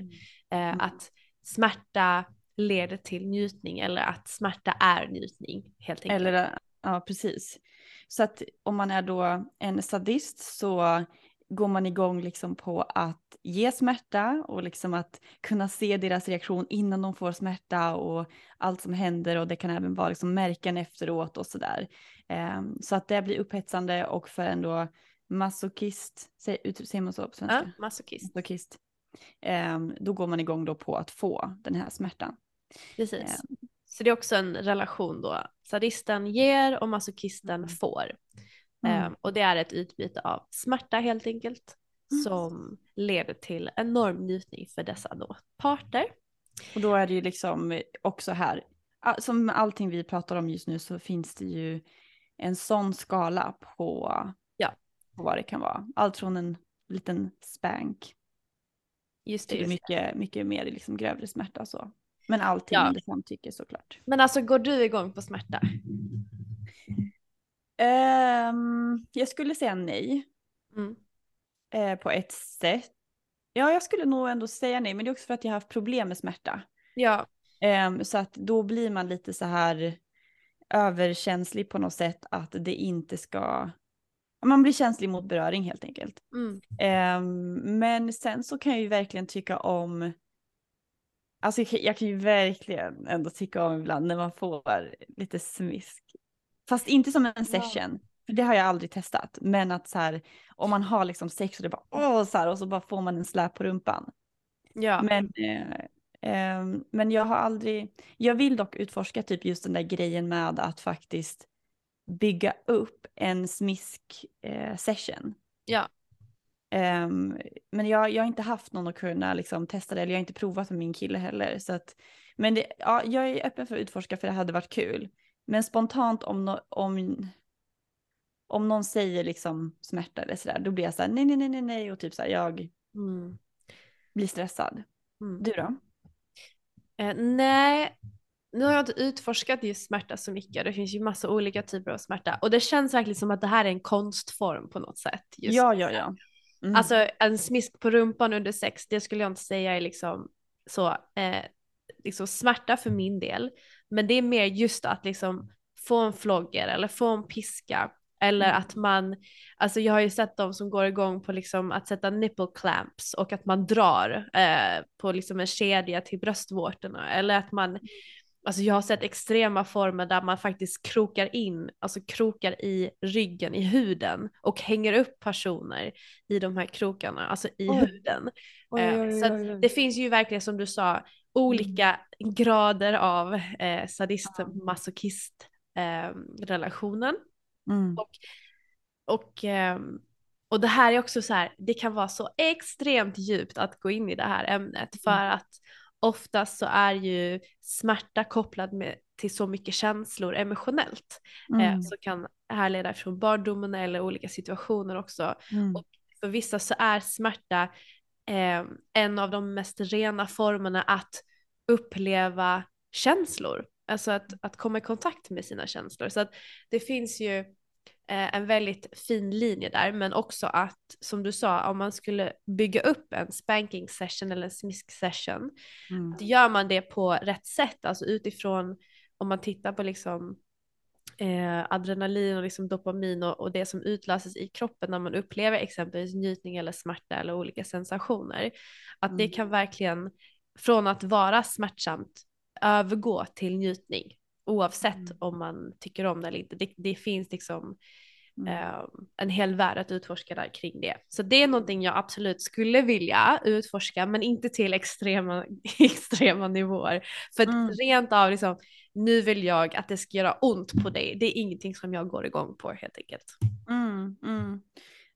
Eh, Mm. Att smärta leder till njutning eller att smärta är njutning helt enkelt. Eller ja, precis. Så att om man är då en sadist så går man igång liksom på att ge smärta och liksom att kunna se deras reaktion innan de får smärta och allt som händer och det kan även vara liksom märken efteråt och sådär. Um, så att det blir upphetsande och för en då masochist, säger, man så på ja, svenska? masochist. Masochist. Ehm, då går man igång då på att få den här smärtan. Precis. Ehm. Så det är också en relation då. Sadisten ger och masochisten Mm. får. Mm. Ehm, och det är ett utbyte av smärta helt enkelt. Mm. Som leder till enorm njutning för dessa då parter. Och då är det ju liksom också här, som allting vi pratar om just nu så finns det ju en sån skala på, Ja. på vad det kan vara. Allt från en liten spank Just det. till Just mycket, mycket mer liksom grövre smärta så. Men allting Ja. under samtycke såklart. Men alltså går du igång på smärta? Ehm, jag skulle säga nej Mm. eh, på ett sätt. Ja, jag skulle nog ändå säga nej, men det är också för att jag har haft problem med smärta. Ja, Ehm, så att då blir man lite så här, överkänslig på något sätt att det inte ska, man blir känslig mot beröring helt enkelt. Mm. Um, men sen så kan jag ju verkligen tycka om, alltså jag kan, ju verkligen ändå tycka om ibland när man får lite smisk. Fast inte som en session, för det har jag aldrig testat. Men att så här, om man har liksom sex och det bara åh så här, och så bara får man en släp på rumpan. Ja. Men, eh, eh, men jag har aldrig, jag vill dock utforska typ just den där grejen med att faktiskt bygga upp en smisk eh, session. Ja. Um, men jag, jag har inte haft någon att kunna liksom, testa det, eller jag har inte provat med min kille heller. Så att, men det, ja, jag är öppen för att utforska för det hade varit kul. Men spontant om, no, om, om någon säger liksom smärta eller sådär, då blir jag såhär nej, nej, nej, nej, nej och typ såhär jag Mm. blir stressad. Mm. Du då? Eh, nej, nu har jag inte utforskat just smärta så mycket. Det finns ju massa olika typer av smärta och det känns verkligen som att det här är en konstform på något sätt. Just Ja, ja, ja. Mm. Alltså en smisk på rumpan under sex, det skulle jag inte säga är liksom så eh, liksom smärta för min del. Men det är mer just att liksom få en flogger eller få en piska eller Mm. att man, alltså jag har ju sett de som går igång på liksom att sätta nipple clamps och att man drar eh, på liksom en kedja till bröstvårtorna eller att man, alltså jag har sett extrema former där man faktiskt krokar in, alltså krokar i ryggen, i huden och hänger upp personer i de här krokarna, alltså i Oj. huden. Oj, Eh, oj, så det finns ju verkligen som du sa olika grader av eh, sadist-masochist eh, relationen. Mm. Och, ehm, och det här är också så här, det kan vara så extremt djupt att gå in i det här ämnet för att oftast så är ju smärta kopplad med, till så mycket känslor emotionellt eh, Mm. som kan härleda från barndomen eller olika situationer också. Mm. Och för vissa så är smärta eh, en av de mest rena formerna att uppleva känslor. Alltså att, att komma i kontakt med sina känslor. Så att det finns ju eh, en väldigt fin linje där, men också att som du sa, om man skulle bygga upp en spanking session eller en smisk session, Mm. gör man det på rätt sätt, alltså utifrån om man tittar på liksom eh, adrenalin och liksom dopamin och, och det som utlöses i kroppen när man upplever exempelvis njutning eller smärta eller olika sensationer. Att det Mm. kan verkligen från att vara smärtsamt övergå till njutning oavsett Mm. om man tycker om det eller inte. Det, det finns liksom Mm. eh, en hel värld att utforska där kring det. Så det är någonting jag absolut skulle vilja utforska men inte till extrema, extrema nivåer. För Mm. rent av liksom, nu vill jag att det ska göra ont på dig, det är ingenting som jag går igång på helt enkelt. Mm, mm.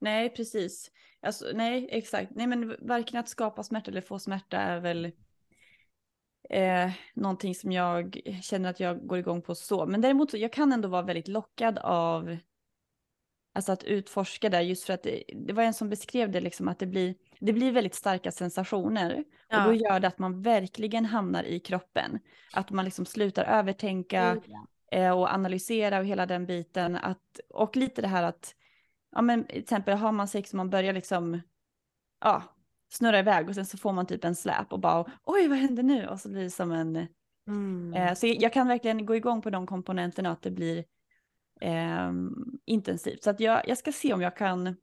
Nej, precis. Alltså, nej, exakt. Nej, men varken att skapa smärta eller få smärta är väl eh, någonting som jag känner att jag går igång på så. Men däremot så jag kan ändå vara väldigt lockad av alltså att utforska det just för att det, det var en som beskrev det liksom att det blir, det blir väldigt starka sensationer och då Ja. gör det att man verkligen hamnar i kroppen. Att man liksom slutar övertänka eh, och analysera och hela den biten. Att, och lite det här att, ja men till exempel har man sex och man börjar liksom, ja, snurra iväg och sen så får man typ en släp och bara oj vad hände nu? Och så blir det som en, Mm. eh, så jag kan verkligen gå igång på de komponenterna att det blir eh, intensivt. Så att jag, jag ska se om jag kan,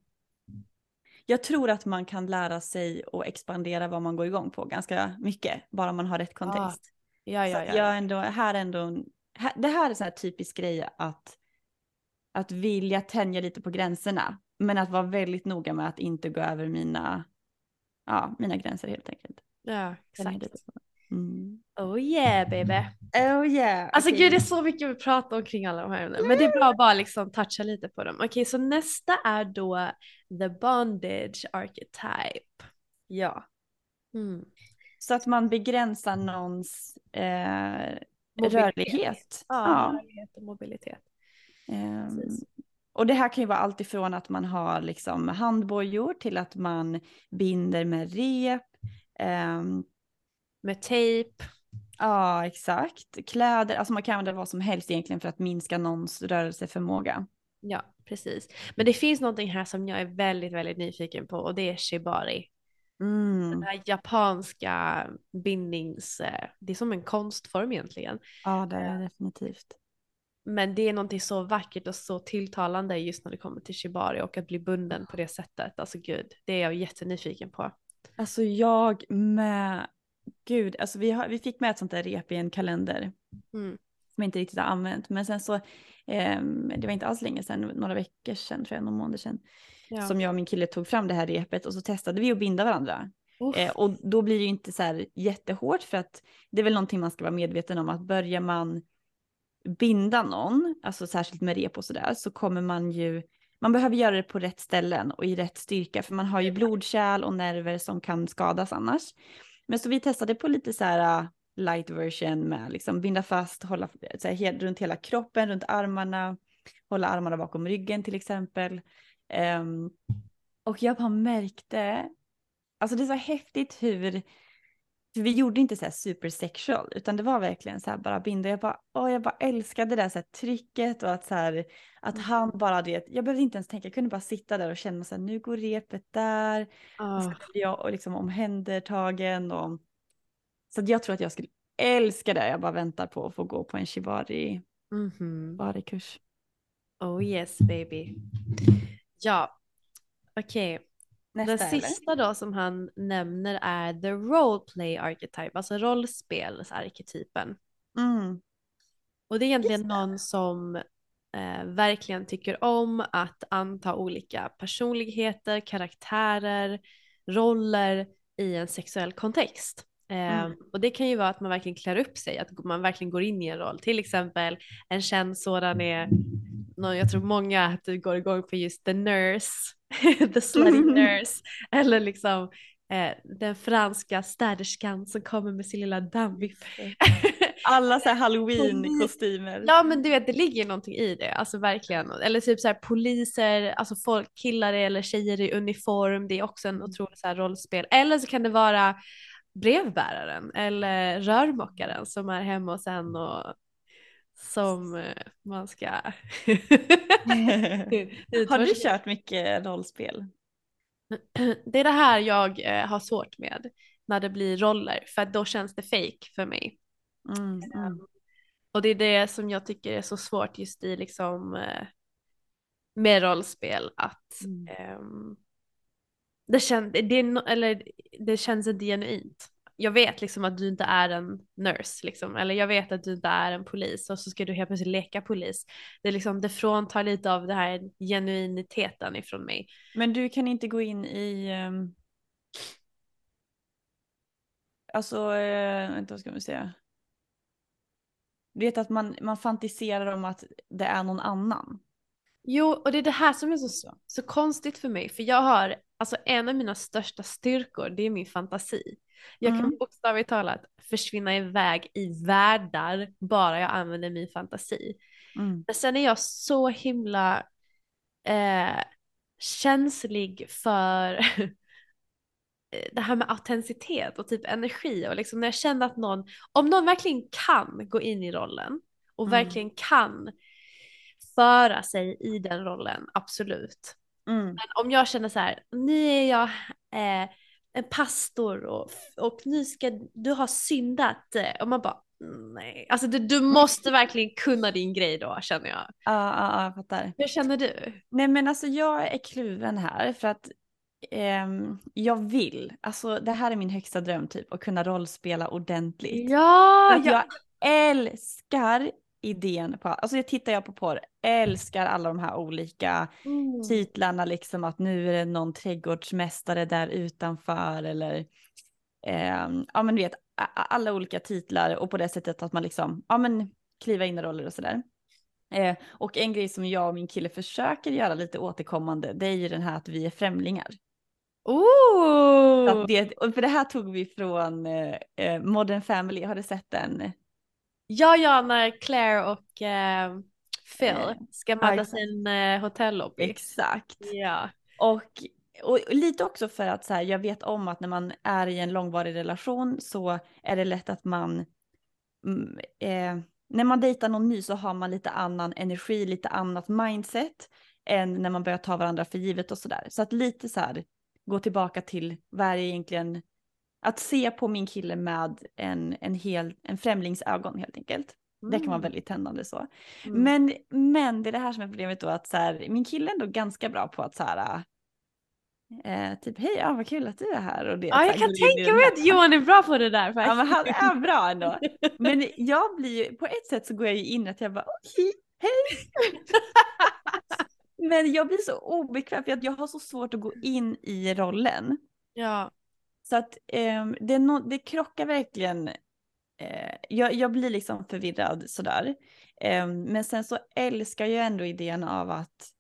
jag tror att man kan lära sig och expandera vad man går igång på ganska mycket, bara man har rätt kontext. Ja, Så ja, att ja. jag ändå, här ändå, här, det här är så här typisk grej att, att vilja tänja lite på gränserna, men att vara väldigt noga med att inte gå över mina, ja, mina gränser helt enkelt. ja exakt. Mm. Oh yeah baby. Oh yeah. Alltså gud det är så mycket vi pratar omkring alla de här ämnena. Men det är bra att bara liksom toucha lite på dem. Okej så nästa är då the bondage archetype. Ja, Mm. så att man begränsar någons eh, Mobilitet. rörlighet. Ja, rörlighet och mobilitet. Precis. Och det här kan ju vara allt ifrån att man har liksom handbojor till att man binder med rep. Ehm, Med tejp. ja, exakt. Kläder, alltså man kan använda vad som helst egentligen för att minska någons rörelseförmåga. Ja, precis. Men det finns någonting här som jag är väldigt, väldigt nyfiken på och det är shibari. Mm. Den här japanska bindnings... eh, Det är som en konstform egentligen. Ja, det är det definitivt. Men det är någonting så vackert och så tilltalande just när det kommer till shibari och att bli bunden på det sättet. Alltså gud, det är jag jättenyfiken på. Alltså jag med, gud, alltså vi, har, vi fick med ett sånt där rep i en kalender. Mm. Som jag inte riktigt har använt, men sen så, eh, det var inte alls länge sedan, några veckor sedan tror jag, några månader sedan. Ja. Som jag och min kille tog fram det här repet och så testade vi att binda varandra. Eh, och då blir det ju inte så här jättehårt för att det är väl någonting man ska vara medveten om att börjar man binda någon, alltså särskilt med rep och sådär, så kommer man ju, man behöver göra det på rätt ställen och i rätt styrka för man har ju blodkärl och nerver som kan skadas annars. Men så vi testade på lite så här uh, light version med liksom binda fast, hålla så här, runt hela kroppen, runt armarna, hålla armarna bakom ryggen till exempel. Um, och jag bara märkte, alltså det är så häftigt hur för vi gjorde inte så här super sexual, utan det var verkligen så här bara binda. Jag bara, åh, jag bara älskade det där så här trycket och att så här, att han mm. bara det. Jag behövde inte ens tänka, jag kunde bara sitta där och känna så här, nu går repet där. Oh. Så blir jag liksom omhändertagen och så jag tror att jag skulle älska det. Jag bara väntar på att få gå på en shibari, mm -hmm. kurs. Oh yes baby. Ja, okej. Okay. Nästa, Den sista eller? då som han nämner är the roleplay archetype, alltså rollspelsarketypen. Mm. Och det är egentligen någon som eh, verkligen tycker om att anta olika personligheter, karaktärer, roller i en sexuell kontext. Eh, mm. Och det kan ju vara att man verkligen klär upp sig, att man verkligen går in i en roll. Till exempel en känd sådan är, jag tror många att du går igång på just the nurse the slutty nurse eller liksom eh, den franska städerskan som kommer med sin lilla dammvipp. Alla så halloween-kostymer. Ja men du vet det ligger någonting i det, alltså verkligen. Eller typ så här poliser, alltså folk, killar eller tjejer i uniform, det är också en mm. otrolig så här rollspel. Eller så kan det vara brevbäraren eller rörmokaren som är hemma och sen och som eh, man ska Har du kört mycket rollspel? Det är det här jag eh, har svårt med när det blir roller för då känns det fake för mig. Mm, mm. Um, och det är det som jag tycker är så svårt just i liksom uh, med rollspel att mm. um, det, kän det, eller, det känns inte genuint jag vet liksom att du inte är en nurse liksom, eller jag vet att du inte är en polis och så ska du helt plötsligt leka polis. Det är liksom, det fråntar lite av den här genuiniteten ifrån mig. Men du kan inte gå in i, um... alltså, uh, vänta vad ska man säga? Du vet att man, man fantiserar om att det är någon annan. Jo, och det är det här som är så, så konstigt för mig, för jag har, alltså en av mina största styrkor, det är min fantasi. Jag kan mm. bokstavligt talat försvinna iväg i världar bara jag använder min fantasi. Mm. Men sen är jag så himla eh, känslig för det här med autenticitet och typ energi och liksom när jag känner att någon, om någon verkligen kan gå in i rollen och mm. verkligen kan föra sig i den rollen, absolut. Mm. Men om jag känner så här, nu är jag eh, en pastor och, och nu ska du ha syndat eh, och man bara nej, alltså du, du måste verkligen kunna din grej då känner jag. Ja, ja, jag fattar. Hur känner du? Nej men alltså jag är kluven här för att eh, jag vill, alltså det här är min högsta dröm typ att kunna rollspela ordentligt. Ja! jag... jag älskar idén på, alltså jag tittar jag på porr, älskar alla de här olika mm. titlarna liksom att nu är det någon trädgårdsmästare där utanför eller eh, ja men du vet alla olika titlar och på det sättet att man liksom, ja men kliva in i roller och sådär. Eh, och en grej som jag och min kille försöker göra lite återkommande det är ju den här att vi är främlingar. Oh! det, för det här tog vi från eh, eh Modern Family, har du sett den? Ja, ja, när Claire och eh, Phil eh, ska möta sin eh, hotellobby. Exakt. Ja. Och, och lite också för att så här, jag vet om att när man är i en långvarig relation så är det lätt att man mm, eh, när man dejtar någon ny så har man lite annan energi, lite annat mindset än när man börjar ta varandra för givet och sådär. Så att lite så här gå tillbaka till vad är egentligen att se på min kille med en, en, hel, en främlingsögon helt enkelt. Det kan vara väldigt tändande så. Mm. Men, men det är det här som är problemet då att så här, min kille är ändå ganska bra på att så här, Eh, typ hej, ja, vad kul att du är här. Och det, ja, jag kan tänka mig att Johan är bra på det där. Faktiskt. Ja, men han är bra ändå. Men jag blir ju, på ett sätt så går jag ju in att jag bara okej, hej. men jag blir så obekväm för att jag har så svårt att gå in i rollen. Ja. Så att eh, det, no, det krockar verkligen. Eh, jag, jag blir liksom förvirrad sådär. Eh, men sen så älskar jag ändå idén av att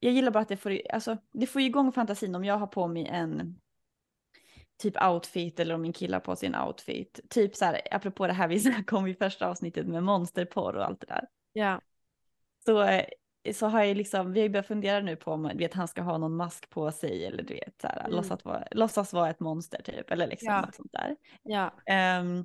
jag gillar bara att det får, alltså, det får igång fantasin om jag har på mig en typ outfit eller om min kille har på sig en outfit. Typ så här, apropå det här vi snackade om i första avsnittet med monsterporr och allt det där. Ja. Så, så har jag liksom, vi har börjat fundera nu på om vet, han ska ha någon mask på sig eller du vet, så här, mm. låtsas, vara, låtsas vara ett monster typ eller liksom ja. något sånt där. Ja. Um,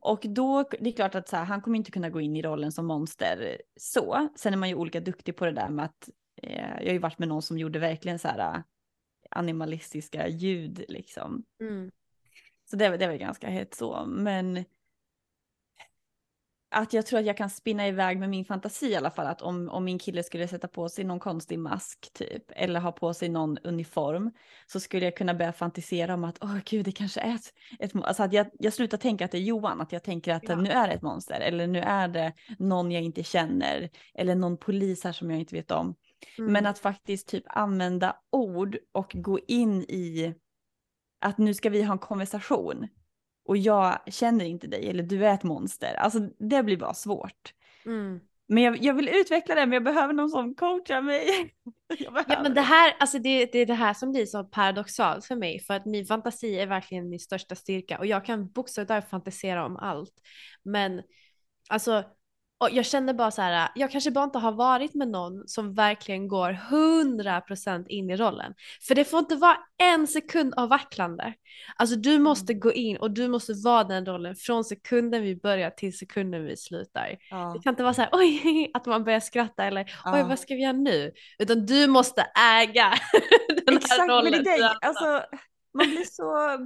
och då, det är klart att så här, han kommer inte kunna gå in i rollen som monster så. Sen är man ju olika duktig på det där med att Eh, jag har ju varit med någon som gjorde verkligen så här äh, animalistiska ljud liksom. Mm. Så det, det var ganska hett så, men att jag tror att jag kan spinna iväg med min fantasi i alla fall. Att om, om min kille skulle sätta på sig någon konstig mask typ, eller ha på sig någon uniform, så skulle jag kunna börja fantisera om att, åh gud, det kanske är ett, ett alltså att jag, jag slutar tänka att det är Johan, att jag tänker att ja. nu är det ett monster, eller nu är det någon jag inte känner, eller någon polis här som jag inte vet om. Mm. Men att faktiskt typ använda ord och gå in i att nu ska vi ha en konversation och jag känner inte dig eller du är ett monster. Alltså det blir bara svårt. Mm. Men jag, jag, vill utveckla det men jag behöver någon som coachar mig. ja men det här, alltså det, det är det här som blir så paradoxalt för mig för att min fantasi är verkligen min största styrka och jag kan bokstavligt fantisera om allt. Men alltså och jag känner bara så här, jag kanske bara inte har varit med någon som verkligen går 100% in i rollen. För det får inte vara en sekund av vacklande. Alltså du måste mm. gå in och du måste vara den rollen från sekunden vi börjar till sekunden vi slutar. Ja. Det kan inte vara så här, oj, att man börjar skratta eller ja. oj, vad ska vi göra nu? Utan du måste äga den Exakt, här rollen. Men det är, alltså, man blir så,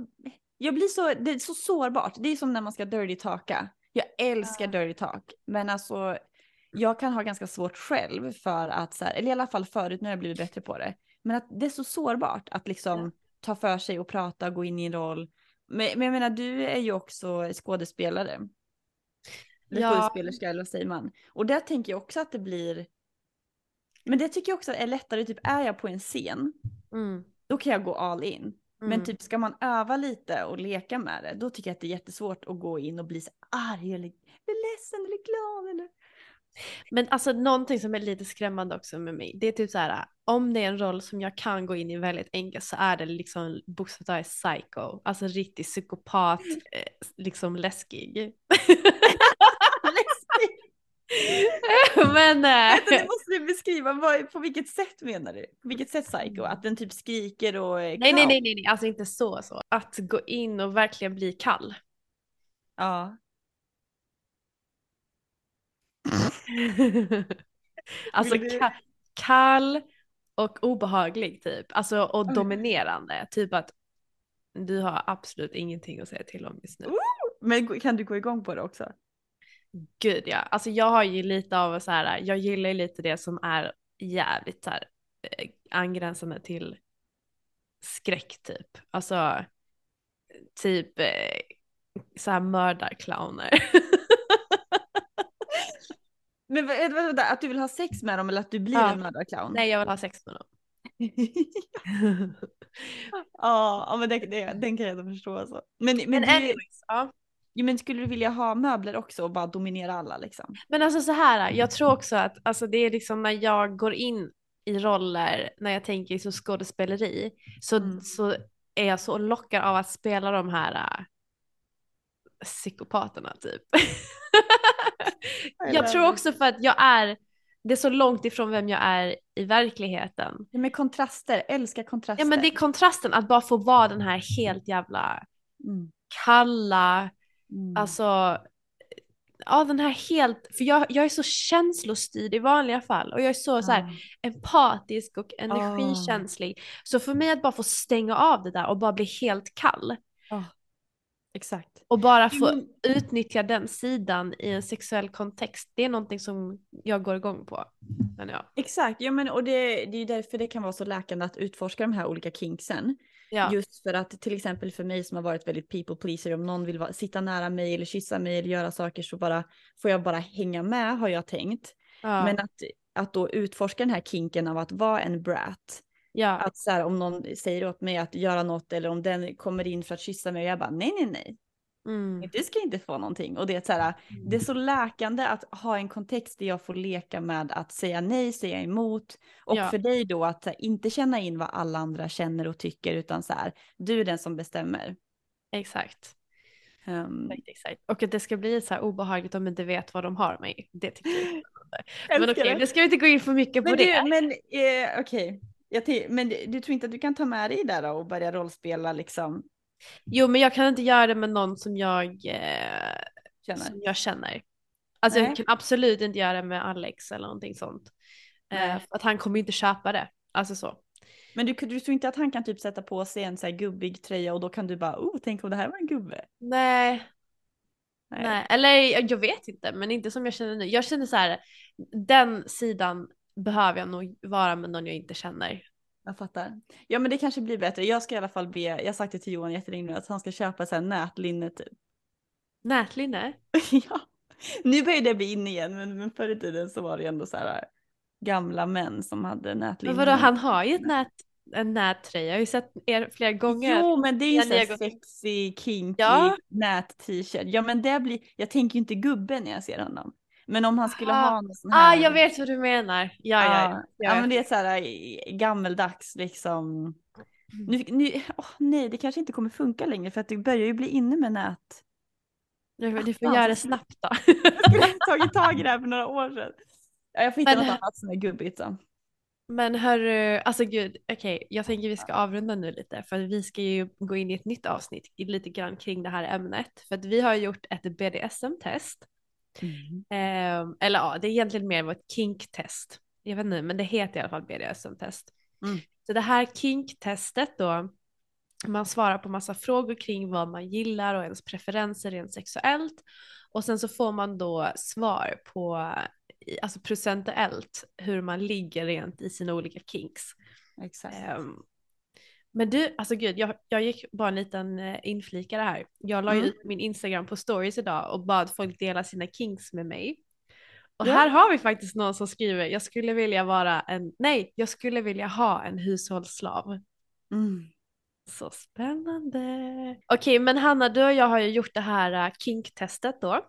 jag blir så, det är så sårbart. Det är som när man ska dirty talka. Jag älskar ja. dirty talk, men alltså jag kan ha ganska svårt själv för att, så här, eller i alla fall förut, nu har jag blivit bättre på det, men att det är så sårbart att liksom ja. ta för sig och prata, gå in i en roll. Men, men jag menar, du är ju också skådespelare. Eller ja. skådespelerska, eller vad säger man? Och där tänker jag också att det blir, men det tycker jag också är lättare, typ är jag på en scen, mm. då kan jag gå all in. Men mm. typ ska man öva lite och leka med det, då tycker jag att det är jättesvårt att gå in och bli så arg eller, eller ledsen eller glad eller. Men alltså någonting som är lite skrämmande också med mig, det är typ så här, om det är en roll som jag kan gå in i väldigt enkelt så är det liksom bokstavligt psycho, alltså riktig psykopat, eh, liksom läskig. Men... Äh... Det måste du beskriva, vad, på vilket sätt menar du? På vilket sätt psycho? Att den typ skriker och... Nej, nej, nej, nej, nej, alltså inte så så. Att gå in och verkligen bli kall. Ja. alltså ka kall och obehaglig typ. Alltså och dominerande. Typ att du har absolut ingenting att säga till om just nu. Men kan du gå igång på det också? Gud ja, alltså jag har ju lite av så här, jag gillar ju lite det som är jävligt så här eh, angränsande till skräck typ. Alltså typ eh, så här mördarclowner. Men vänta, vänta, att du vill ha sex med dem eller att du blir ja. en mördarclown? Nej, jag vill ha sex med dem. ja, men det, det, den kan jag inte förstå alltså. Men, men, men anyways, ja. Ja, men skulle du vilja ha möbler också och bara dominera alla liksom? Men alltså så här, jag tror också att alltså, det är liksom när jag går in i roller, när jag tänker så skådespeleri, så, mm. så är jag så lockad av att spela de här uh, psykopaterna typ. jag tror också för att jag är, det är så långt ifrån vem jag är i verkligheten. Ja, med kontraster, älskar kontraster. Ja men det är kontrasten, att bara få vara den här helt jävla mm. kalla, Mm. Alltså, ja den här helt, för jag, jag är så känslostyrd i vanliga fall och jag är så, mm. så här, empatisk och energikänslig. Oh. Så för mig att bara få stänga av det där och bara bli helt kall. Oh. Exakt. Och bara få mm. utnyttja den sidan i en sexuell kontext, det är någonting som jag går igång på. Jag. Exakt, ja, men, och det, det är därför det kan vara så läkande att utforska de här olika kinksen. Ja. Just för att till exempel för mig som har varit väldigt people pleaser, om någon vill vara, sitta nära mig eller kyssa mig eller göra saker så bara får jag bara hänga med har jag tänkt. Ja. Men att, att då utforska den här kinken av att vara en brat. Ja. Att så här, om någon säger åt mig att göra något eller om den kommer in för att kyssa mig och jag bara nej nej nej. Mm. Du ska inte få någonting. Och det är, så här, det är så läkande att ha en kontext där jag får leka med att säga nej, säga emot. Och ja. för dig då att här, inte känna in vad alla andra känner och tycker utan så här, du är den som bestämmer. Exakt. Um, exakt, Och att det ska bli så här obehagligt om inte vet vad de har mig. Det tycker jag Men okej, okay, nu ska vi inte gå in för mycket men på du, det. Men eh, okej, okay. men du tror inte att du kan ta med dig där och börja rollspela liksom Jo, men jag kan inte göra det med någon som jag eh, känner. Som jag känner. Alltså Nej. jag kan absolut inte göra det med Alex eller någonting sånt. Eh, att han kommer inte köpa det. Alltså så. Men du, du tror inte att han kan typ sätta på sig en så här gubbig tröja och då kan du bara, oh, tänk om det här var en gubbe. Nej. Nej. Nej. Eller jag vet inte, men inte som jag känner nu. Jag känner så här, den sidan behöver jag nog vara med någon jag inte känner. Jag fattar. Ja men det kanske blir bättre. Jag ska i alla fall be, jag har sagt det till Johan jättelänge nu, att han ska köpa så här nätlinne typ. Nätlinne? ja. Nu börjar det bli inne igen men, men förr i tiden så var det ändå så här äh, gamla män som hade nätlinne. Men vadå han har ju ett nät, en nättröja, jag har ju sett er flera gånger. Jo men det är ju så här sexy, kinky, ja. nät-t-shirt. Ja men det blir, jag tänker ju inte gubben när jag ser honom. Men om han skulle ah, ha en sån här. Ah, jag vet vad du menar. Ja, ja, ja. ja men det är så här äh, gammeldags liksom. Nu, nu, oh, nej, det kanske inte kommer funka längre för att det börjar ju bli inne med nät. Du får göra det snabbt då. jag skulle tagit tag i det här för några år sedan. Ja, jag får hitta men, något annat som är gubbigt så. Men hörru, alltså gud, okej, okay, jag tänker vi ska avrunda nu lite för vi ska ju gå in i ett nytt avsnitt lite grann kring det här ämnet. För att vi har gjort ett BDSM-test Mm. Eh, eller ja, det är egentligen mer ett kink-test. Jag vet inte, men det heter i alla fall BDSM-test. Mm. Så det här kink-testet då, man svarar på massa frågor kring vad man gillar och ens preferenser rent sexuellt. Och sen så får man då svar på, alltså procentuellt, hur man ligger rent i sina olika kinks. Exakt. Um, men du, alltså gud, jag, jag gick bara en liten eh, inflikare här. Jag la mm. ut min Instagram på stories idag och bad folk dela sina kinks med mig. Och ja. här har vi faktiskt någon som skriver, jag skulle vilja vara en, nej, jag skulle vilja ha en hushållsslav. Mm. Så spännande. Okej, okay, men Hanna, du och jag har ju gjort det här uh, kinktestet då.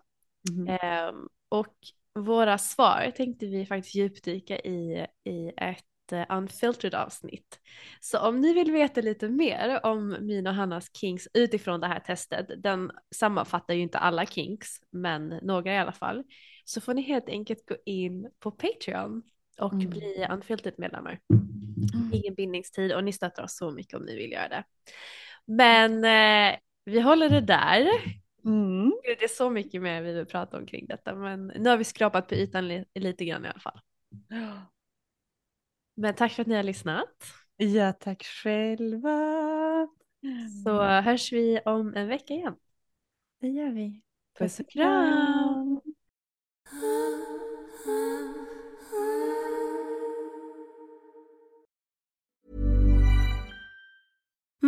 Mm. Um, och våra svar tänkte vi faktiskt djupdyka i, i ett ett unfiltered avsnitt. Så om ni vill veta lite mer om min och Hannas kinks utifrån det här testet, den sammanfattar ju inte alla kinks, men några i alla fall, så får ni helt enkelt gå in på Patreon och mm. bli unfiltered medlemmar. Mm. Ingen bindningstid och ni stöttar oss så mycket om ni vill göra det. Men eh, vi håller det där. Mm. Det är så mycket mer vi vill prata om kring detta, men nu har vi skrapat på ytan li lite grann i alla fall. Men tack för att ni har lyssnat. Ja, tack själva. Så hörs vi om en vecka igen. Det gör vi. Puss och kram.